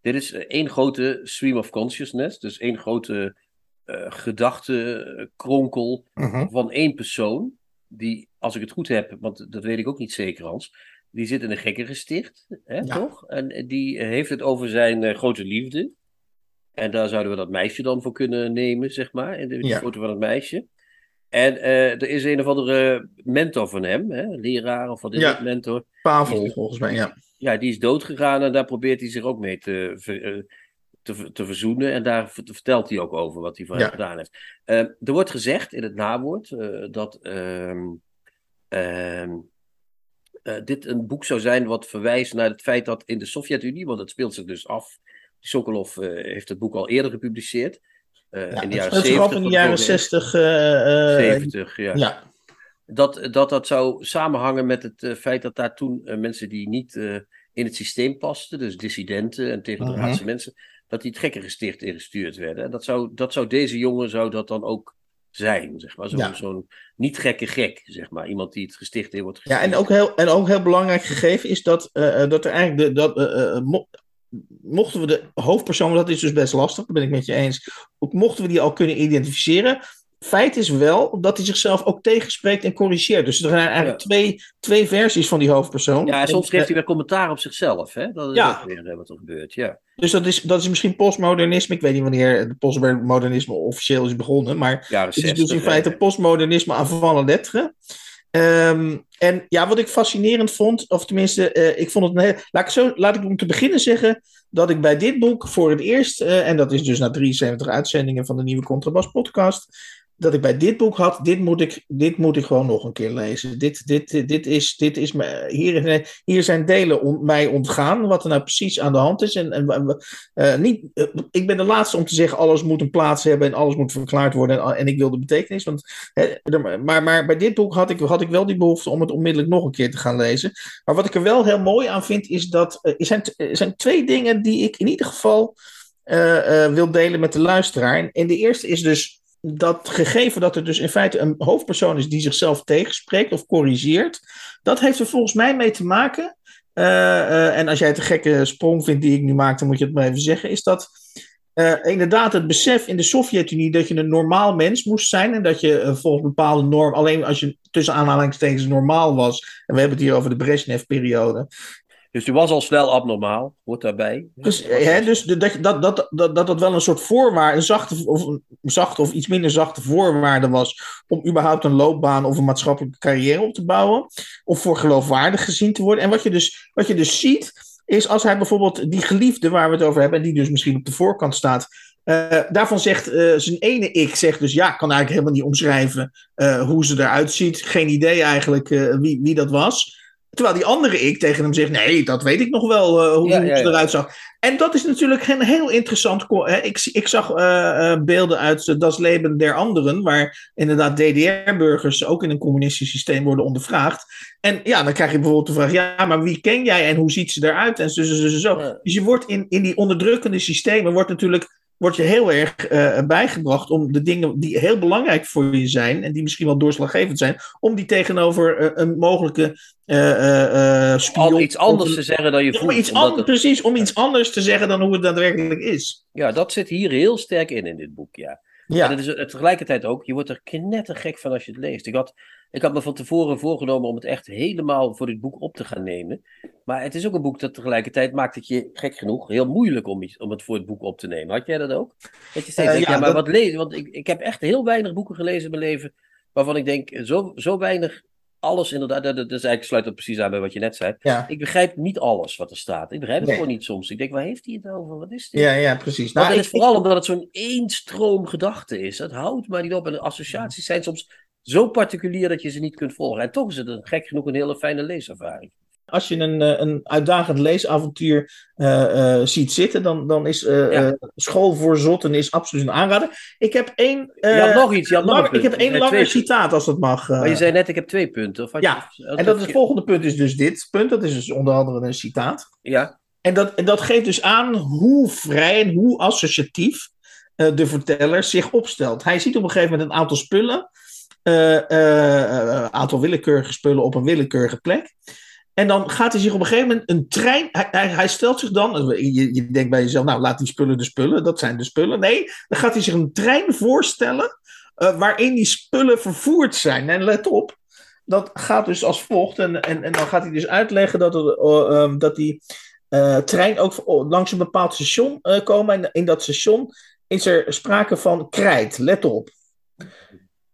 Dit is eh, één grote stream of consciousness, dus één grote eh gedachtenkronkel van één persoon. Die, als ik het goed heb, want dat weet ik ook niet zeker, Hans. Die zit in een gekkergesticht, hè, Ja. toch? En die heeft het over zijn eh, grote liefde. En daar zouden we dat meisje dan voor kunnen nemen, zeg maar. In de, de Ja. foto van het meisje. En eh, er is een of andere mentor van hem, hè, leraar of wat is Ja. het, mentor. Pavel volgens mij, ja. Ja, die is doodgegaan en daar probeert hij zich ook mee te, eh, te, te verzoenen. En daar vert- vertelt hij ook over wat hij van Ja. hem gedaan heeft. Eh, er wordt gezegd in het nawoord eh, dat ehm, ehm, eh, dit een boek zou zijn wat verwijst naar het feit dat in de Sovjet-Unie, want het speelt zich dus af. Sokolov heeft het boek al eerder gepubliceerd. Eh, ja in de jaren speelt zich af 70. in de jaren vorige eeuw. 60. eh, eh, 70, ja ja. dat, dat dat zou samenhangen met het eh, feit dat daar toen eh, mensen die niet eh, in het systeem pasten, dus dissidenten en tegendraadse Mhm. mensen, dat die het gekkergesticht ingestuurd werden. En dat zou, dat zou deze jongen zou dat dan ook zijn, zeg maar. Zo'n Ja. niet gekke gek, zeg maar. Iemand die het gesticht in wordt Ja, gestuurd. en ook heel, en ook heel belangrijk gegeven is dat, eh, eh, dat er eigenlijk de, dat, eh, eh, mochten we de hoofdpersoon, dat is dus best lastig, dat ben ik met je eens, mochten we die al kunnen identificeren, feit is wel dat hij zichzelf ook tegenspreekt en corrigeert. Dus er zijn eigenlijk Ja. twee, twee versies van die hoofdpersoon. Ja, en soms geeft hij weer commentaar op zichzelf. Hè? Dat is Ja. ook weer eh, wat er gebeurt. Ja. Dus dat is, dat is misschien postmodernisme. Ik weet niet wanneer het postmodernisme officieel is begonnen. Maar het is 60. dus in feite postmodernisme avant la lettre. Ehm, en ja, wat ik fascinerend vond, of tenminste, eh, ik vond het een laat ik, zo, laat ik om te beginnen zeggen dat ik bij dit boek voor het eerst, eh, en dat is dus na 73 uitzendingen van de nieuwe Contrabas podcast, dat ik bij dit boek had, dit moet ik, dit moet ik gewoon nog een keer lezen. Dit, dit, dit is, dit is hier, hier zijn delen on, mij ontgaan, wat er nou precies aan de hand is. En, en eh, niet, eh, ik ben de laatste om te zeggen, alles moet een plaats hebben en alles moet verklaard worden en, en ik wil de betekenis. Want, hè, maar, maar bij dit boek had ik, had ik wel die behoefte om het onmiddellijk nog een keer te gaan lezen. Maar wat ik er wel heel mooi aan vind, is dat eh, er, zijn, zijn twee dingen die ik in ieder geval wil delen met de luisteraar. En de eerste is dus dat gegeven dat er dus in feite een hoofdpersoon is die zichzelf tegenspreekt of corrigeert, dat heeft er volgens mij mee te maken. eh, eh, en als jij het een gekke sprong vindt die ik nu maak, dan moet je het maar even zeggen. Is dat eh, inderdaad het besef in de Sovjet-Unie dat je een normaal mens moest zijn. En dat je volgens bepaalde norm, alleen als je tussen aanhalingstekens normaal was. En we hebben het hier over de Brezhnev-periode. Dus die was al snel abnormaal, hoort daarbij. Dus, hè, dus de- dat, dat, dat, dat, dat dat wel een soort voorwaarde, een zachte of, een zachte of iets minder zachte voorwaarde was om überhaupt een loopbaan of een maatschappelijke carrière op te bouwen. Of voor geloofwaardig gezien te worden. En wat je dus, wat je dus ziet, is als hij bijvoorbeeld die geliefde waar we het over hebben, en die dus misschien op de voorkant staat. eh, daarvan zegt eh, zijn ene ik, zegt dus ja, kan eigenlijk helemaal niet omschrijven eh, hoe ze eruit ziet. Geen idee eigenlijk wie, wie dat was. Terwijl die andere ik tegen hem zegt: Nee, dat weet ik nog wel eh, hoe, Ja, eruit zag. En dat is natuurlijk een heel interessant. Ik, ik zag eh, eh, beelden uit Das Leben der Anderen, waar inderdaad DDR-burgers ook in een communistisch systeem worden ondervraagd. En ja, dan krijg je bijvoorbeeld de vraag: ja, maar wie ken jij en hoe ziet ze eruit? En zo, zo, zo, zo. Dus je wordt in, in die onderdrukkende systemen, wordt natuurlijk. Wordt je heel erg eh, bijgebracht om de dingen die heel belangrijk voor je zijn en die misschien wel doorslaggevend zijn, om die tegenover eh, een mogelijke eh eh, eh, spion. Al iets anders te zeggen dan je om voelt. iets omdat an- het- precies, om iets anders te zeggen dan hoe het daadwerkelijk is. ja, dat zit hier heel sterk in, in dit boek, ja. Ja, En het is tegelijkertijd ook, je wordt er knettergek van als je het leest. Ik had, ik had me van tevoren voorgenomen om het echt helemaal voor dit boek op te gaan nemen. Maar het is ook een boek dat tegelijkertijd maakt het je, gek genoeg, heel moeilijk om, iets- om het voor het boek op te nemen. Had jij dat ook? Dat je steeds Eh, denkt, ja, ja, maar dat- wat lezen? Want ik, ik heb echt heel weinig boeken gelezen in mijn leven waarvan ik denk, zo, zo weinig, alles inderdaad, dat, dat is eigenlijk, sluit dat precies aan bij wat je net zei. ja, Ik begrijp niet alles wat er staat. Ik begrijp het Nee. gewoon niet soms. Ik denk, waar heeft hij het over? Wat is dit? ja, ja, precies. Maar Nou, ik- is vooral omdat het zo'n éénstroom gedachte is. Het houdt maar niet op. En de associaties zijn soms zo particulier dat je ze niet kunt volgen. En toch is het een, gek genoeg een hele fijne leeservaring. als je een, eh, een uitdagend leesavontuur eh, eh, ziet zitten, dan, dan is Ja. School voor Zotten is absoluut een aanrader. Ik heb één, had nog iets. Nog ik heb één langer twee- citaat, als dat mag. Maar je zei net, ik heb twee punten. Of Ja, je- en dat het volgende punt is dus dit punt. Dat is dus onder andere een citaat. Ja, En dat, en dat geeft dus aan hoe vrij en hoe associatief de verteller zich opstelt. Hij ziet op een gegeven moment een aantal spullen, een aantal willekeurige spullen op een willekeurige plek. En dan gaat hij zich op een gegeven moment een trein. Hij, hij, stelt zich dan. Je, je denkt bij jezelf, nou laat die spullen de spullen, dat zijn de spullen. Nee, dan gaat hij zich een trein voorstellen. eh, waarin die spullen vervoerd zijn. En let op, dat gaat dus als volgt. En, en, en dan gaat hij dus uitleggen dat, eh, ehm, dat die eh, trein ook langs een bepaald station eh, komen. En in dat station is er sprake van krijt. Let op.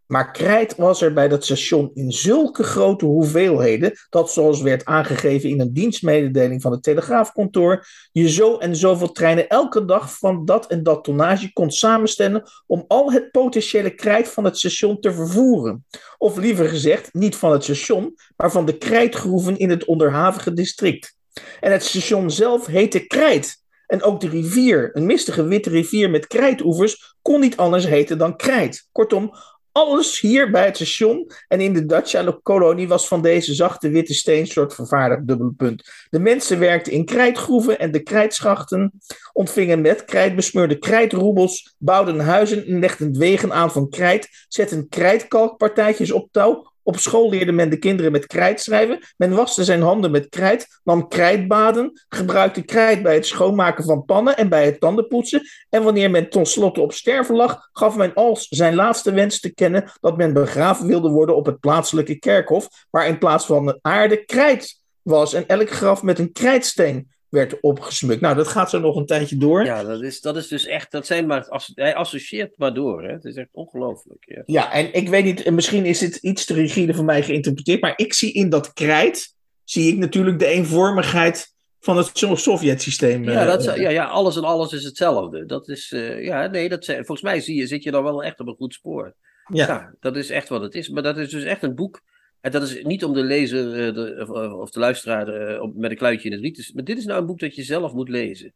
Maar krijt was er bij dat station in zulke grote hoeveelheden dat, zoals werd aangegeven in een dienstmededeling van het telegraafkantoor, je zo en zoveel treinen elke dag van dat en dat tonnage kon samenstellen om al het potentiële krijt van het station te vervoeren. Of liever gezegd, niet van het station, maar van de krijtgroeven in het onderhavige district. En het station zelf heette Krijt. En ook de rivier, een mistige witte rivier met krijtoevers, kon niet anders heten dan Krijt. Kortom, alles hier bij het station en in de Dacia-kolonie was van deze zachte witte steensoort vervaardigd, dubbele punt. De mensen werkten in krijtgroeven en de krijtschachten ontvingen met krijt besmeurde krijtroebels, bouwden huizen en legden wegen aan van krijt, zetten krijtkalkpartijtjes op touw Op school leerde men de kinderen met krijt schrijven. Men waste zijn handen met krijt, nam krijtbaden, gebruikte krijt bij het schoonmaken van pannen en bij het tandenpoetsen. En wanneer men tenslotte op sterven lag, gaf men als zijn laatste wens te kennen dat men begraven wilde worden op het plaatselijke kerkhof, waar in plaats van de aarde krijt was en elk graf met een krijtsteen werd opgesmukt. Nou, dat gaat zo nog een tijdje door. Ja, dat is, dat is dus echt, dat zijn maar, hij associeert maar door. Hè? Het is echt ongelooflijk. Ja. ja, en ik weet niet, misschien is dit iets te rigide voor mij geïnterpreteerd, maar ik zie in dat krijt, zie ik natuurlijk de eenvormigheid van het Sovjet-systeem. Ja, dat, ja, ja, alles en alles is hetzelfde. Dat is, uh, ja, nee, dat, volgens mij zie je, zit je dan wel echt op een goed spoor. Ja. ja. dat is echt wat het is. Maar dat is dus echt een boek en dat is niet om de lezer de, of de luisteraar uh, met een kluitje in het riet te Maar dit is nou een boek dat je zelf moet lezen.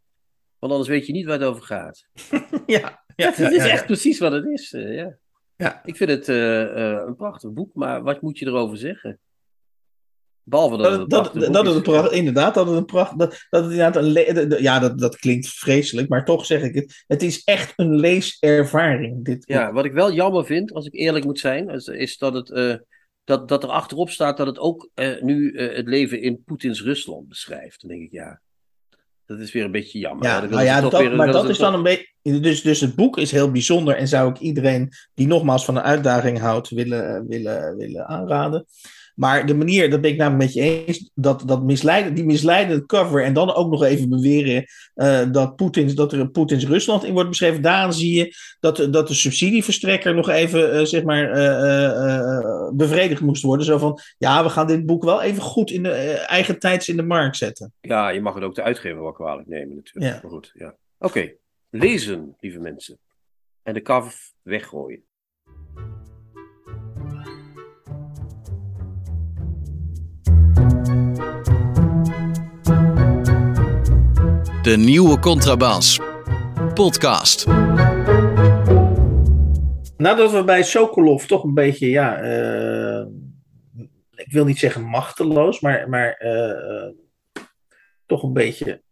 Want anders weet je niet waar het over gaat. ja, ja, het is echt precies wat het is. Uh, ja. Ja. Ik vind het uh, een prachtig boek, maar wat moet je erover zeggen? Behalve dat, het een dat, dat, dat het een pracht, inderdaad, dat het een pracht, dat, dat het inderdaad een ja, dat, dat klinkt vreselijk, maar toch zeg ik het. Het is echt een leeservaring. Dit ja, wat ik wel jammer vind, als ik eerlijk moet zijn, is, is dat het dat, dat er achterop staat dat het ook uh, nu uh, het leven in Poetins Rusland beschrijft. Dan denk ik, ja, dat is weer een beetje jammer. Ja, nou ja, dat, weer, maar dat is dan een beetje. Dus, dus het boek is heel bijzonder en zou ik iedereen die nogmaals van een uitdaging houdt willen, willen, willen aanraden. Maar de manier, dat ben ik namelijk met je eens, dat, dat misleiden, die misleidende cover en dan ook nog even beweren uh, dat, Poetins, dat er Poetins Rusland in wordt beschreven, daaraan zie je dat, dat de subsidieverstrekker nog even uh, zeg maar, uh, bevredigd moest worden. Zo van, ja, we gaan dit boek wel even goed in de eigen tijds in de markt zetten. Ja, je mag het ook de uitgever wel kwalijk nemen natuurlijk. Ja. Maar goed, ja. Oké, lezen, lieve mensen. En de cover weggooien. De nieuwe Contrabas. Podcast. Nadat we bij Sokolov toch een beetje, ja, uh, ik wil niet zeggen machteloos, maar, maar uh, toch een beetje,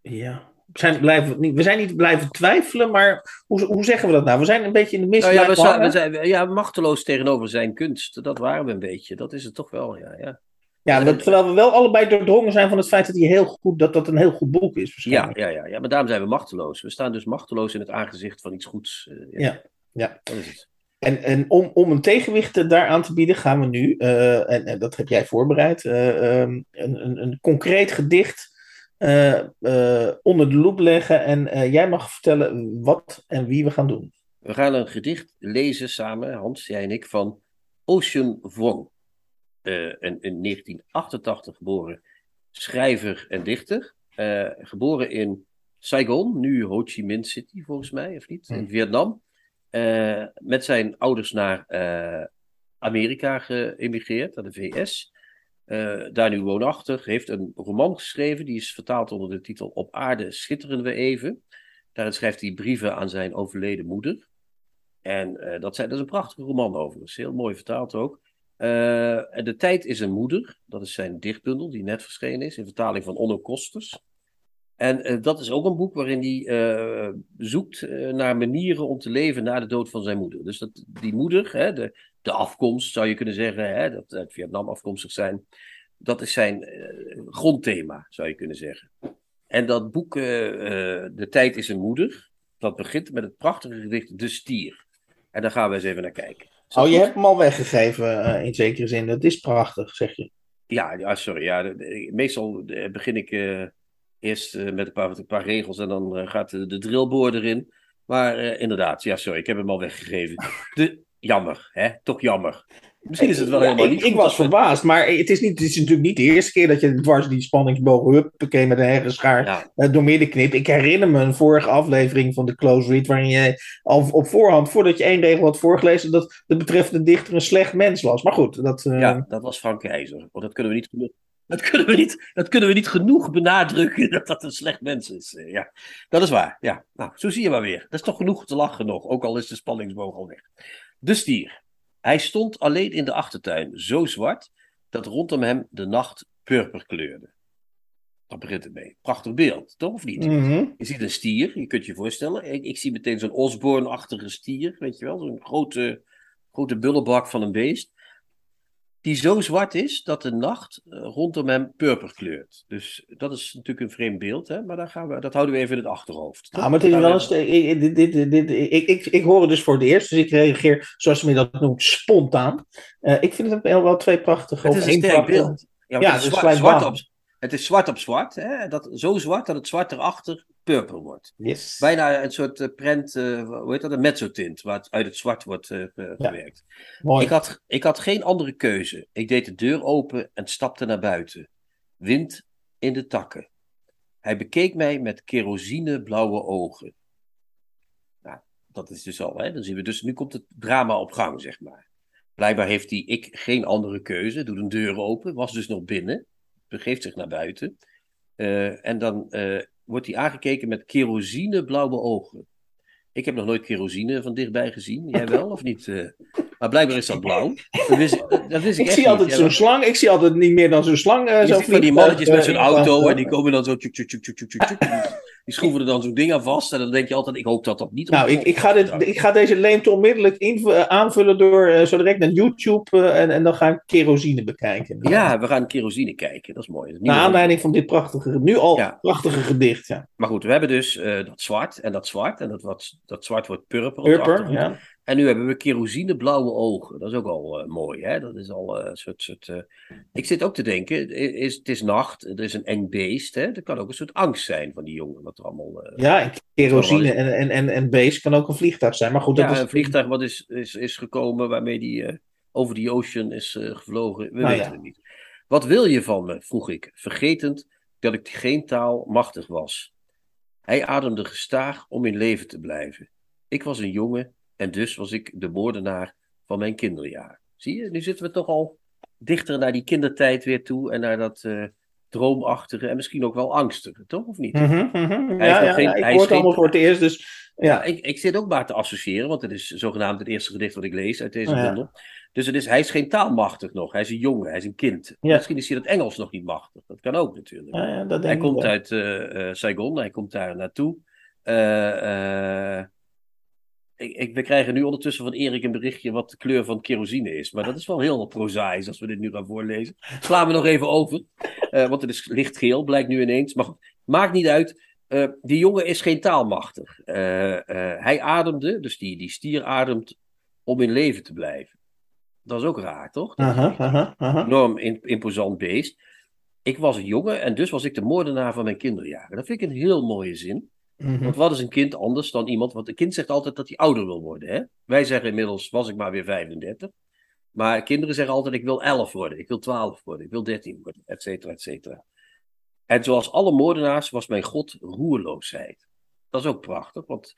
ja, we zijn, blijven, we zijn niet blijven twijfelen, maar hoe, hoe zeggen we dat nou? We zijn een beetje in de mist. Nou ja, we zijn, we zijn, ja, machteloos tegenover zijn kunst. Dat waren we een beetje. Dat is het toch wel, ja. ja. Ja, dat, terwijl we wel allebei doordrongen zijn van het feit dat, hij heel goed, dat dat een heel goed boek is. Ja, ja, ja, ja, maar daarom zijn we machteloos. We staan dus machteloos in het aangezicht van iets goeds. Uh, ja. ja, ja. Dat is het. En, en om, om een tegenwicht daaraan te bieden, gaan we nu, uh, en, en, dat heb jij voorbereid, uh, um, een, een, een, concreet gedicht onder de loep leggen. En jij mag vertellen wat en wie we gaan doen. We gaan een gedicht lezen samen, Hans, jij en ik, van Ocean Vuong. Een in 1988 geboren schrijver en dichter. Uh, geboren in Saigon, nu Ho Chi Minh City volgens mij, of niet? In hm. Vietnam. Uh, met zijn ouders naar Amerika geëmigreerd, naar de VS. daar nu woonachtig. Heeft een roman geschreven, die is vertaald onder de titel Op aarde schitteren we even. Daarin schrijft hij brieven aan zijn overleden moeder. En dat, zijn, dat is een prachtige roman overigens, heel mooi vertaald ook. Uh, de tijd is een moeder. Dat is zijn dichtbundel die net verschenen is in vertaling van Onno Kosters. En uh, dat is ook een boek waarin hij uh, zoekt naar manieren om te leven na de dood van zijn moeder. Dus dat, die moeder, hè, de, de afkomst zou je kunnen zeggen, hè, dat uit Vietnam afkomstig zijn, dat is zijn grondthema, zou je kunnen zeggen. En dat boek, De tijd is een moeder, dat begint met het prachtige gedicht De Stier. En daar gaan we eens even naar kijken. Oh, je hebt hem al weggegeven uh, in zekere zin. Dat is prachtig, zeg je. Ja, ja sorry. Ja, meestal eh, begin ik uh, eerst uh, met een paar, een paar, regels en dan gaat de, de drillboor erin. Maar inderdaad, ja, sorry, ik heb hem al weggegeven. De, jammer, hè? Toch jammer. Misschien is het wel helemaal niet. Ik, was verbaasd, maar het is, niet, het is natuurlijk niet de eerste keer dat je dwars die spanningsboog huppakee met een herrenschaar ja. uh, door midden knipt. Ik herinner me een vorige aflevering van de Close Read, waarin jij al op voorhand, voordat je één regel had voorgelezen, dat de betreffende dichter een slecht mens was. Maar goed, dat. Uh... Ja, dat was Frank Keizer. Want dat kunnen we niet genoeg. Dat kunnen, we niet, dat kunnen we niet genoeg benadrukken dat dat een slecht mens is. Eh, ja, dat is waar. Ja, nou, zo zie je maar weer. Dat is toch genoeg te lachen nog, ook al is de spanningsboog al weg. De stier. Hij stond alleen in de achtertuin, zo zwart, dat rondom hem de nacht purper kleurde. Daar begint het mee. Prachtig beeld, toch of niet? Mhm. Je ziet een stier, je kunt je voorstellen. Ik, ik zie meteen zo'n Osborne-achtige stier, weet je wel? Zo'n grote, grote bullebak van een beest. Die zo zwart is dat de nacht eh, rondom hem purper kleurt. Dus dat is natuurlijk een vreemd beeld, hè? maar daar gaan we, dat houden we even in het achterhoofd. Ja, maar het is wel we- eens, ik, dit, dit, dit, ik, ik, ik hoor het dus voor het eerst, dus ik reageer, zoals men dat noemt, spontaan. Eh, ik vind het wel, wel twee prachtige... Het is een sterk prachtige- beeld. Ja, Ja, het, is dus zwart, zwart op, het is zwart op zwart. Hè? Dat, zo zwart dat het zwart erachter purper wordt. Yes. Bijna een soort eh, prent, eh, hoe heet dat, een mezzotint, waar het uit het zwart wordt eh, Ja. gewerkt. Mooi. Ik had, ik had geen andere keuze. Ik deed de deur open en stapte naar buiten. Wind in de takken. Hij bekeek mij met kerosineblauwe ogen. Nou, dat is dus al, hè? Dan zien we dus, nu komt het drama op gang, zeg maar. Blijkbaar heeft die ik geen andere keuze. Doet een deur open, was dus nog binnen. Begeeft zich naar buiten. Eh, en dan eh, wordt hij aangekeken met kerosineblauwe ogen. Ik heb nog nooit kerosine van dichtbij gezien. Jij wel of niet? eh? maar blijkbaar is dat blauw. Dat wist, dat, wist ik, Ik zie altijd zo'n slang, ik zie altijd niet meer dan zo'n slang. ziet van die mannetjes met zo'n auto en die komen dan zo tjuk, tjuk, tjuk, Die schroeven er dan zo'n ding aan vast en dan denk je altijd, ik hoop dat dat niet... Nou, ik, ik, ga dit, ik ga deze leemte onmiddellijk inv- eh, aanvullen door eh, zo direct naar YouTube eh, en, en dan ga ik kerosine bekijken. Ja, we gaan kerosine kijken, dat is mooi. Dat is Naar aanleiding van dit prachtige, nu al Ja. prachtige gedicht. Ja. Maar goed, we hebben dus dat zwart en dat zwart en dat, wat, dat zwart wordt purper. Purper, ja. En nu hebben we kerosineblauwe ogen. Dat is ook al eh, mooi, hè? Dat is al eh, een soort... soort eh, Ik zit ook te denken, i- is, het is nacht, er is een eng beest, hè? Dat kan ook een soort angst zijn van die jongen, wat er allemaal... Ja, en kerosine en, en, en, en beest kan ook een vliegtuig zijn. Maar goed, dat ja, is een vliegtuig wat is, is, is gekomen waarmee die over die ocean is gevlogen. We Nou weten ja. het niet. Wat wil je van me? vroeg ik, vergetend dat ik geen taal machtig was. Hij ademde gestaag om in leven te blijven. Ik was een jongen en dus was ik de moordenaar van mijn kinderjaar. Zie je, nu zitten we toch al dichter naar die kindertijd weer toe en naar dat eh, droomachtige en misschien ook wel angstige, toch? Of niet? Mhm, mhm. Hij Ja, geen- ja, ik hoor het allemaal geen- voor het eerst, dus Ja, ik, ik zit ook maar te associëren, want het is zogenaamd het eerste gedicht wat ik lees uit deze Oh, bundel. Dus het is, hij is geen taalmachtig nog. Hij is een jongen, hij is een kind. Misschien is hij dat Engels nog niet machtig. Dat kan ook natuurlijk. Hij komt uit eh, eh, Saigon, hij komt daar naartoe. Ik, ik, we krijgen nu ondertussen van Erik een berichtje wat de kleur van kerosine is. Maar dat is wel heel prozaïs als we dit nu gaan voorlezen. Slaan we nog even over. Eh, want het is lichtgeel, blijkt nu ineens. Maar maakt niet uit. Eh, die jongen is geen taalmachtig. Eh, hij ademde, dus die, die stier ademt om in leven te blijven. Dat is ook raar, toch? Aha, aha, aha. enorm imposant beest. Ik was een jongen en dus was ik de moordenaar van mijn kinderjaren. Dat vind ik een heel mooie zin. Mhm. Want wat is een kind anders dan iemand? Want een kind zegt altijd dat hij ouder wil worden. Hè? Wij zeggen inmiddels, was ik maar weer 35. Maar kinderen zeggen altijd, ik wil 11 worden, ik wil 12 worden, ik wil 13 worden, et cetera, et cetera. En zoals alle moordenaars was mijn god roerloosheid. Dat is ook prachtig, want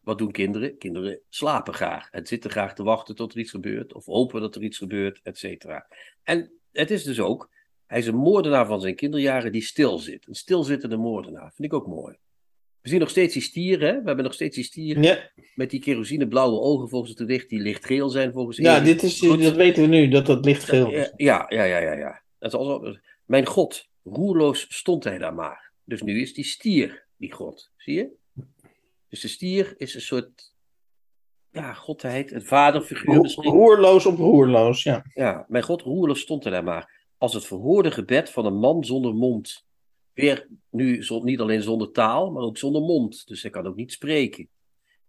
wat doen kinderen? Kinderen slapen graag en zitten graag te wachten tot er iets gebeurt, of hopen dat er iets gebeurt, et cetera. En het is dus ook, hij is een moordenaar van zijn kinderjaren die stil zit. Een stilzittende moordenaar, vind ik ook mooi. We zien nog steeds die stier, hè? We hebben nog steeds die stier Ja, met die kerosineblauwe ogen volgens het gedicht, die lichtgeel zijn volgens ja Erik. dit is, Goed. dat weten we nu, dat dat lichtgeel is. Ja, ja, ja, ja, ja. Dat is alsof, mijn god, roerloos stond hij daar maar. Dus nu is die stier die god, zie je? Dus de stier is een soort, ja, godheid, een vaderfiguur misschien. Roerloos op roerloos, ja. Ja, mijn god, roerloos stond hij daar maar. Als het verhoorde gebed van een man zonder mond. Weer nu zo- niet alleen zonder taal, maar ook zonder mond. Dus hij kan ook niet spreken.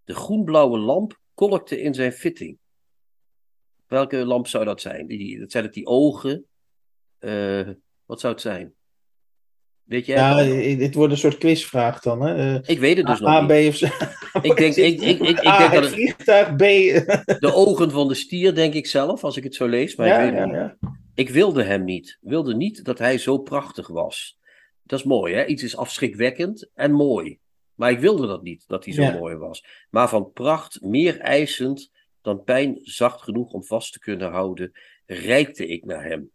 De groenblauwe lamp kolkte in zijn fitting. Welke lamp zou dat zijn? Die, dat zijn het die ogen. Eh, wat zou het zijn? Weet jij? Ja, i- dit wordt een soort quizvraag dan, hè. Eh, ik weet het dus nog A, niet. B of C. Ik denk, ik, ik, ik, ik A, denk dat het vliegtuig, B... de ogen van de stier, denk ik zelf, als ik het zo lees. Maar ja, ik weet ja, ja. Ik wilde hem niet. Wilde niet dat hij zo prachtig was. Dat is mooi, hè? Iets is afschrikwekkend en mooi. Maar ik wilde dat niet, dat hij zo Ja. mooi was. Maar van pracht meer eisend dan pijn zacht genoeg om vast te kunnen houden, reikte ik naar hem.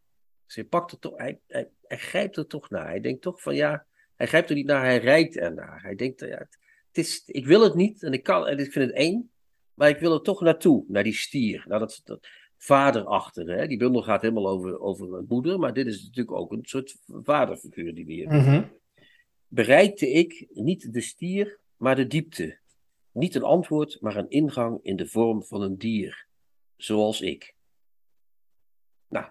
Dus hij, pakt er toch, hij, hij, hij grijpt er toch naar. Hij denkt toch van ja, hij grijpt er niet naar, hij reikt ernaar. Hij denkt, ja, het, het is, ik wil het niet en ik, kan, en ik vind het eng, maar ik wil er toch naartoe, naar die stier. Naar dat, dat vaderachtige. Hè? Die bundel gaat helemaal over, over een moeder, maar dit is natuurlijk ook een soort vaderfiguur die we hier Mhm. bereikte ik niet de stier, maar de diepte. Niet een antwoord, maar een ingang in de vorm van een dier. Zoals ik. Nou,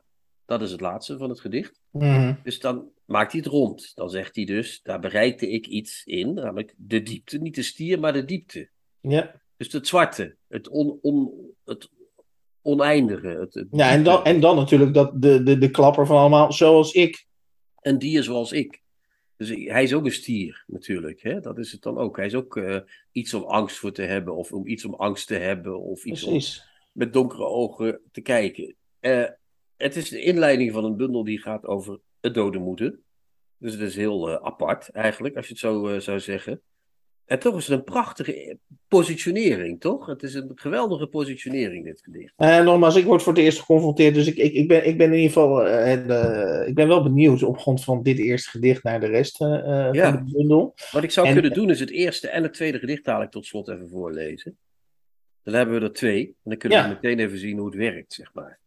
Dat is het laatste van het gedicht. Mhm. Dus dan maakt hij het rond. Dan zegt hij dus, daar bereikte ik iets in, namelijk de diepte. Niet de stier, maar de diepte. Ja, Dus het zwarte, het, on, on, het oneindige. Het, het ja en, dan, en dan natuurlijk dat de, de, de klapper van allemaal, zoals ik. een dier zoals ik. Dus hij is ook een stier, natuurlijk. Hè? Dat is het dan ook. Hij is ook eh, iets om angst voor te hebben, of om iets om angst te hebben, of iets om met donkere ogen te kijken. Eh, het is de inleiding van een bundel die gaat over het dode moeder. Dus het is heel eh, apart, eigenlijk, als je het zo zou zeggen. En toch is het een prachtige positionering, toch? Het is een geweldige positionering, dit gedicht. Eh, nogmaals, ik word voor het eerst geconfronteerd, dus ik, ik, ik, ben, ik ben in ieder geval eh, en, eh, ik ben wel benieuwd op grond van dit eerste gedicht naar de rest Ja. van de bundel. Wat ik zou En- kunnen doen is het eerste en het tweede gedicht dadelijk tot slot even voorlezen. Dan hebben we er twee. En dan kunnen Ja. we meteen even zien hoe het werkt, zeg maar.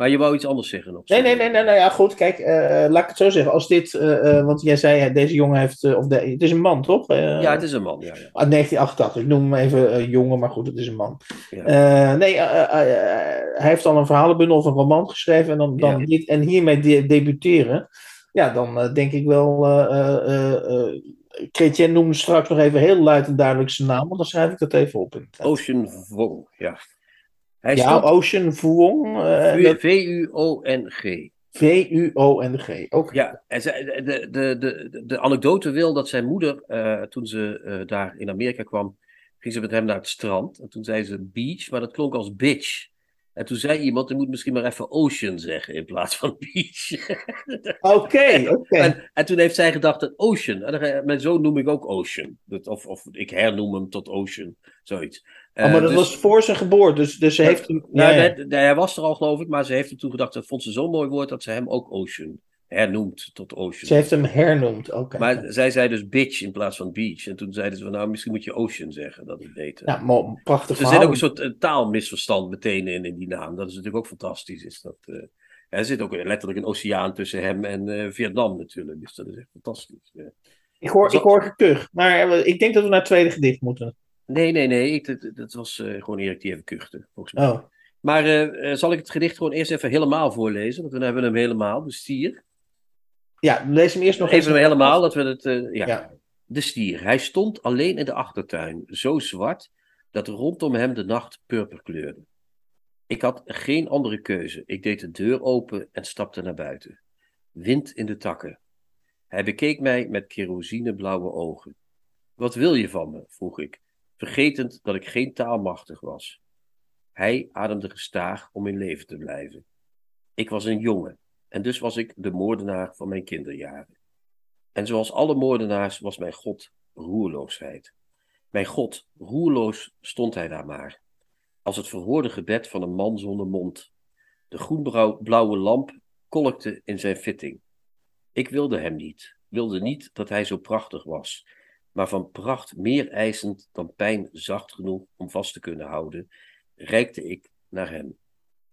Maar je wou iets anders zeggen nog. Nee, nee, nee, nee, nou ja, goed, kijk, eh, laat ik het zo zeggen. Als dit, eh, eh, want jij zei, eh, deze jongen heeft, eh, of het is een man, toch? Eh, Ja, het is een man, ja. ja. Uit 1988, ik noem hem even eh, jongen, maar goed, het is een man. Eh, nee, eh, eh, eh, hij heeft al een verhalenbundel of een roman geschreven en, dan, dan dit, en hiermee de- debuteren. Ja, dan eh, denk ik wel. eh eh eh Chrétien noemde straks nog even heel luid en duidelijk zijn naam, want dan schrijf ik dat even op. Ocean Vong, ja. Hij ja, stond Ocean Vuong. eh, dat- V-U-O-N-G. V-U-O-N-G. Oké. Ja, en de, de, de, de anekdote wil dat zijn moeder, eh, toen ze eh, daar in Amerika kwam, ging ze met hem naar het strand. En toen zei ze beach, maar dat klonk als bitch. En toen zei iemand, je moet misschien maar even ocean zeggen in plaats van beach. Oké, oké. En, en toen heeft zij gedacht, een ocean. En dan, mijn zoon noem ik ook ocean. Dat, of, of ik hernoem hem tot ocean. Zoiets. Oh, maar Eh, dat dus- was voor zijn geboorte, dus, dus ze heeft hem. Nou, nee, nee, hij was er al geloof ik, maar ze heeft hem toen gedacht, dat vond ze zo'n mooi woord, dat ze hem ook ocean hernoemt tot ocean. Ze heeft hem hernoemd. Oké. Maar zij zei dus bitch in plaats van beach. En toen zeiden ze van, nou, misschien moet je ocean zeggen, dat is beter. Ja, mo- prachtig er verhaal. zit ook een soort eh, taalmisverstand meteen in, in die naam. Dat is natuurlijk ook fantastisch. Is dat, eh, er zit ook letterlijk een oceaan tussen hem en eh, Vietnam natuurlijk. Dus dat is echt fantastisch. Ik hoor, ik hoor gekug, maar ik denk dat we naar het tweede gedicht moeten. Nee, nee, nee. Ik, dat, dat was eh, gewoon Erik die even kuchte, volgens mij. Oh, Maar eh, eh, zal ik het gedicht gewoon eerst even helemaal voorlezen? Want dan hebben we hem helemaal, de stier. ja, lees hem eerst nog Even hem helemaal, dat we het... ja. Ja. De stier. Hij stond alleen in de achtertuin, zo zwart dat rondom hem de nacht purper kleurde. Ik had geen andere keuze. Ik deed de deur open en stapte naar buiten. Wind in de takken. Hij bekeek mij met kerosineblauwe ogen. Wat wil je van me? vroeg ik, vergetend dat ik geen taalmachtig was. Hij ademde gestaag om in leven te blijven. Ik was een jongen en dus was ik de moordenaar van mijn kinderjaren. En zoals alle moordenaars was mijn God roerloosheid. Mijn God, roerloos stond hij daar maar, als het verhoorde gebed van een man zonder mond. De groenblauwe lamp kolkte in zijn fitting. Ik wilde hem niet, wilde niet dat hij zo prachtig was, maar van pracht meer eisend dan pijn zacht genoeg om vast te kunnen houden, reikte ik naar hem.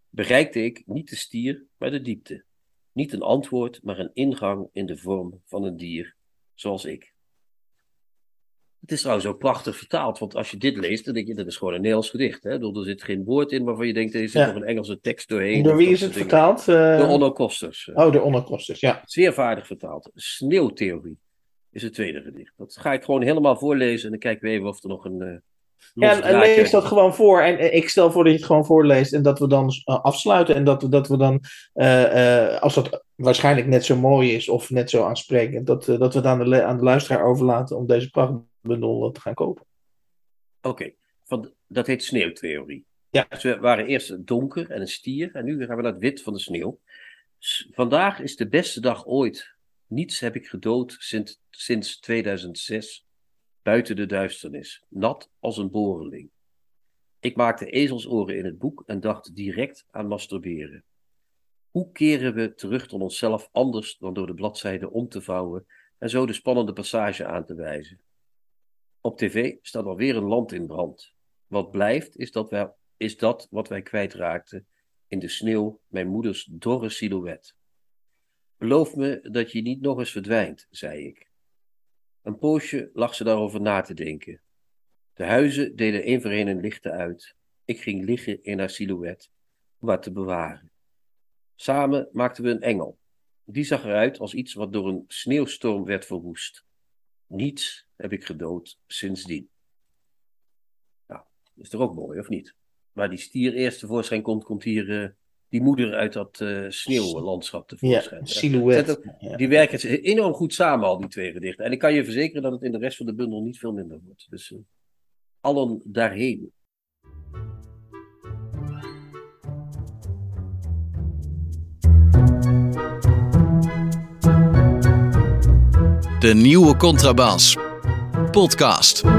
Bereikte ik niet de stier, maar de diepte. Niet een antwoord, maar een ingang in de vorm van een dier, zoals ik. Het is trouwens ook prachtig vertaald, want als je dit leest, dan denk je, dat is gewoon een Nederlands gedicht. Hè? Bedoel, Er zit geen woord in waarvan je denkt, er zit Ja. nog een Engelse tekst doorheen. Door wie is het vertaald? Eh, Door Onno Kosters. Oh, de onderkosters, ja. Zeer vaardig vertaald. Sneeuwtheorie is het tweede gedicht. Dat ga ik gewoon helemaal voorlezen en dan kijken we even of er nog een uh, Ja, en lees dat gewoon voor. En eh, ik stel voor dat je het gewoon voorleest en dat we dan uh, afsluiten. En dat, dat we dan, uh, uh, als dat waarschijnlijk net zo mooi is of net zo aansprekend, dat, dat we het aan de, aan de luisteraar overlaten om deze prachtbundel te gaan kopen. Oké, okay. dat heet sneeuwtheorie. Ja. Dus we waren eerst donker en een stier en nu gaan we naar het wit van de sneeuw. Vandaag is de beste dag ooit. Niets heb ik gedood sinds, sinds 2006 buiten de duisternis, nat als een boreling. Ik maakte ezelsoren in het boek en dacht direct aan masturberen. Hoe keren we terug tot onszelf anders dan door de bladzijde om te vouwen en zo de spannende passage aan te wijzen? Op tv staat alweer een land in brand. Wat blijft is dat, wij, is dat wat wij kwijtraakten in de sneeuw, mijn moeders dorre silhouet. Beloof me dat je niet nog eens verdwijnt, zei ik. Een poosje lag ze daarover na te denken. De huizen deden één voor een lichten uit. Ik ging liggen in haar silhouet om haar te bewaren. Samen maakten we een engel. Die zag eruit als iets wat door een sneeuwstorm werd verwoest. Niets heb ik gedood sindsdien. Nou, is toch ook mooi, of niet? Waar die stier eerst tevoorschijn komt, komt hier uh, die moeder uit dat uh, sneeuwlandschap tevoorschijn. Ja, silhouet. Die werken enorm goed samen, al die twee gedichten. En ik kan je verzekeren dat het in de rest van de bundel niet veel minder wordt. Dus uh, allen daarheen. De nieuwe Contrabas. Podcast.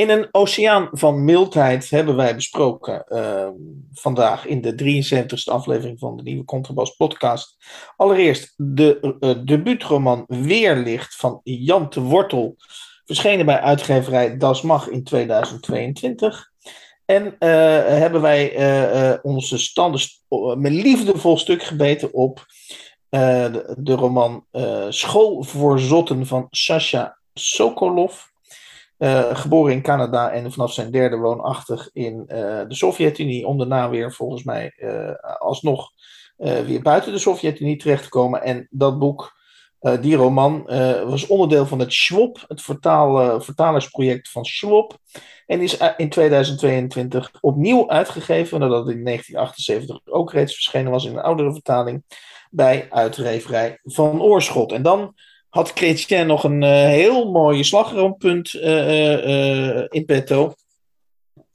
In een oceaan van mildheid hebben wij besproken uh, vandaag in de 73ste aflevering van de nieuwe Contrabas podcast. Allereerst de uh, debuutroman Weerlicht van Jan de Wortel, verschenen bij uitgeverij Das Mag in 2022. En uh, hebben wij onze standen met liefdevol stuk gebeten op de, de, roman School voor Zotten van Sasha Sokolov. Uh, geboren in Canada en vanaf zijn derde woonachtig in de Sovjet-Unie. Om daarna weer volgens mij alsnog weer buiten de Sovjet-Unie terecht te komen. En dat boek, die roman, was onderdeel van het Schwab, het vertaal, vertalersproject van Schwab. En is in 2022 opnieuw uitgegeven, nadat het in 1978 ook reeds verschenen was in een oudere vertaling bij uitgeverij Van Oorschot. En dan had Chrétien nog een uh, heel mooie slagroompunt uh, uh, in petto.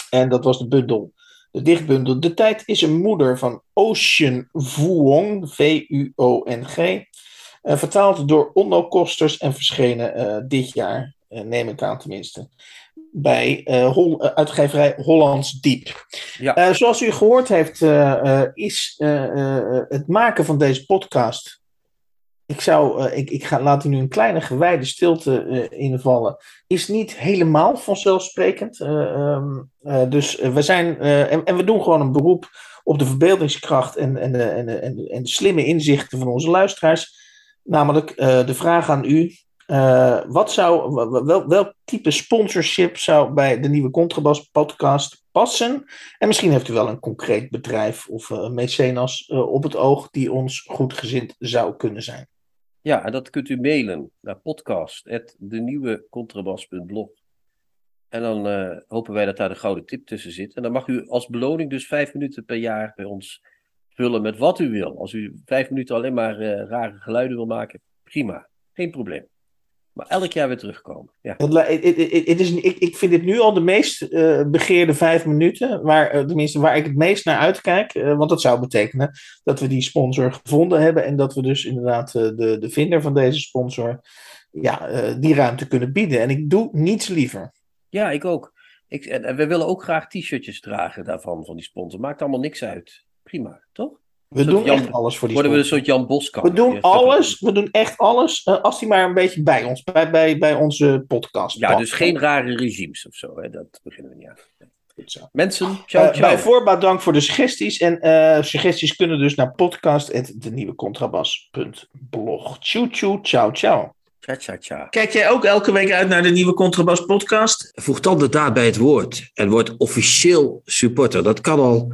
En dat was de bundel, de dichtbundel. De tijd is een moeder van Ocean Vuong, V-U-O-N-G. vertaald door Onno Kosters en verschenen dit jaar, neem ik aan tenminste bij uh, Hol uitgeverij Hollands Diep. Ja. Uh, zoals u gehoord heeft, uh, is het maken van deze podcast. Ik, zou, ik, ik ga, laat u nu een kleine gewijde stilte invallen. Is niet helemaal vanzelfsprekend. Um, dus we zijn. En, en, we doen gewoon een beroep op de verbeeldingskracht en, en, en, en, en de slimme inzichten van onze luisteraars. Namelijk de vraag aan u: uh, wat zou, wel, welk type sponsorship zou bij de nieuwe Contrabas podcast passen? En misschien heeft u wel een concreet bedrijf of uh, mecenas uh, op het oog die ons goedgezind zou kunnen zijn. Ja, en dat kunt u mailen naar podcast.denieuwecontrabas.blog. En dan hopen wij dat daar de gouden tip tussen zit. En dan mag u als beloning dus vijf minuten per jaar bij ons vullen met wat u wil. Als u vijf minuten alleen maar rare geluiden wil maken, prima. Geen probleem. Maar elk jaar weer terugkomen. Ja. Het, het, het, is, ik, ik vind dit nu al de meest uh, begeerde vijf minuten. Waar, uh, tenminste, waar ik het meest naar uitkijk. Uh, want dat zou betekenen dat we die sponsor gevonden hebben. En dat we dus inderdaad de, de vinder van deze sponsor. Ja, die ruimte kunnen bieden. En ik doe niets liever. Ja, ik ook. Ik, en we willen ook graag t-shirtjes dragen daarvan, van die sponsor. Maakt allemaal niks uit. Prima, toch? We doen echt alles voor die Worden we een soort Jan Boskamp. We doen alles, we doen echt alles, uh, als hij maar een beetje bij ons, bij, bij, bij onze podcast Ja, dus geen rare regimes of zo, hè? dat beginnen we niet aan. Goed zo. Mensen, ciao, uh, Bij voorbaat dank voor de suggesties. En uh, suggesties kunnen dus naar podcast.denieuwecontrabas.blog. Tjoe, tjoe, ciao, ciao. Ciao, ciao, ciao. Kijk jij ook elke week uit naar de nieuwe Contrabas podcast? Voeg dan de daad bij het woord en word officieel supporter. Dat kan al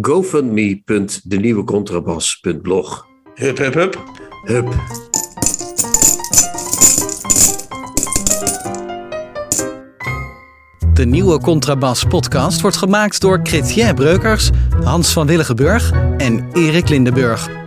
gofundme.denieuwecontrabas.blog. Hup, hup, hup. Hup. De nieuwe Contrabas podcast wordt gemaakt door Chrétien Breukers, Hans van Willigenburg en Erik Lindenburg.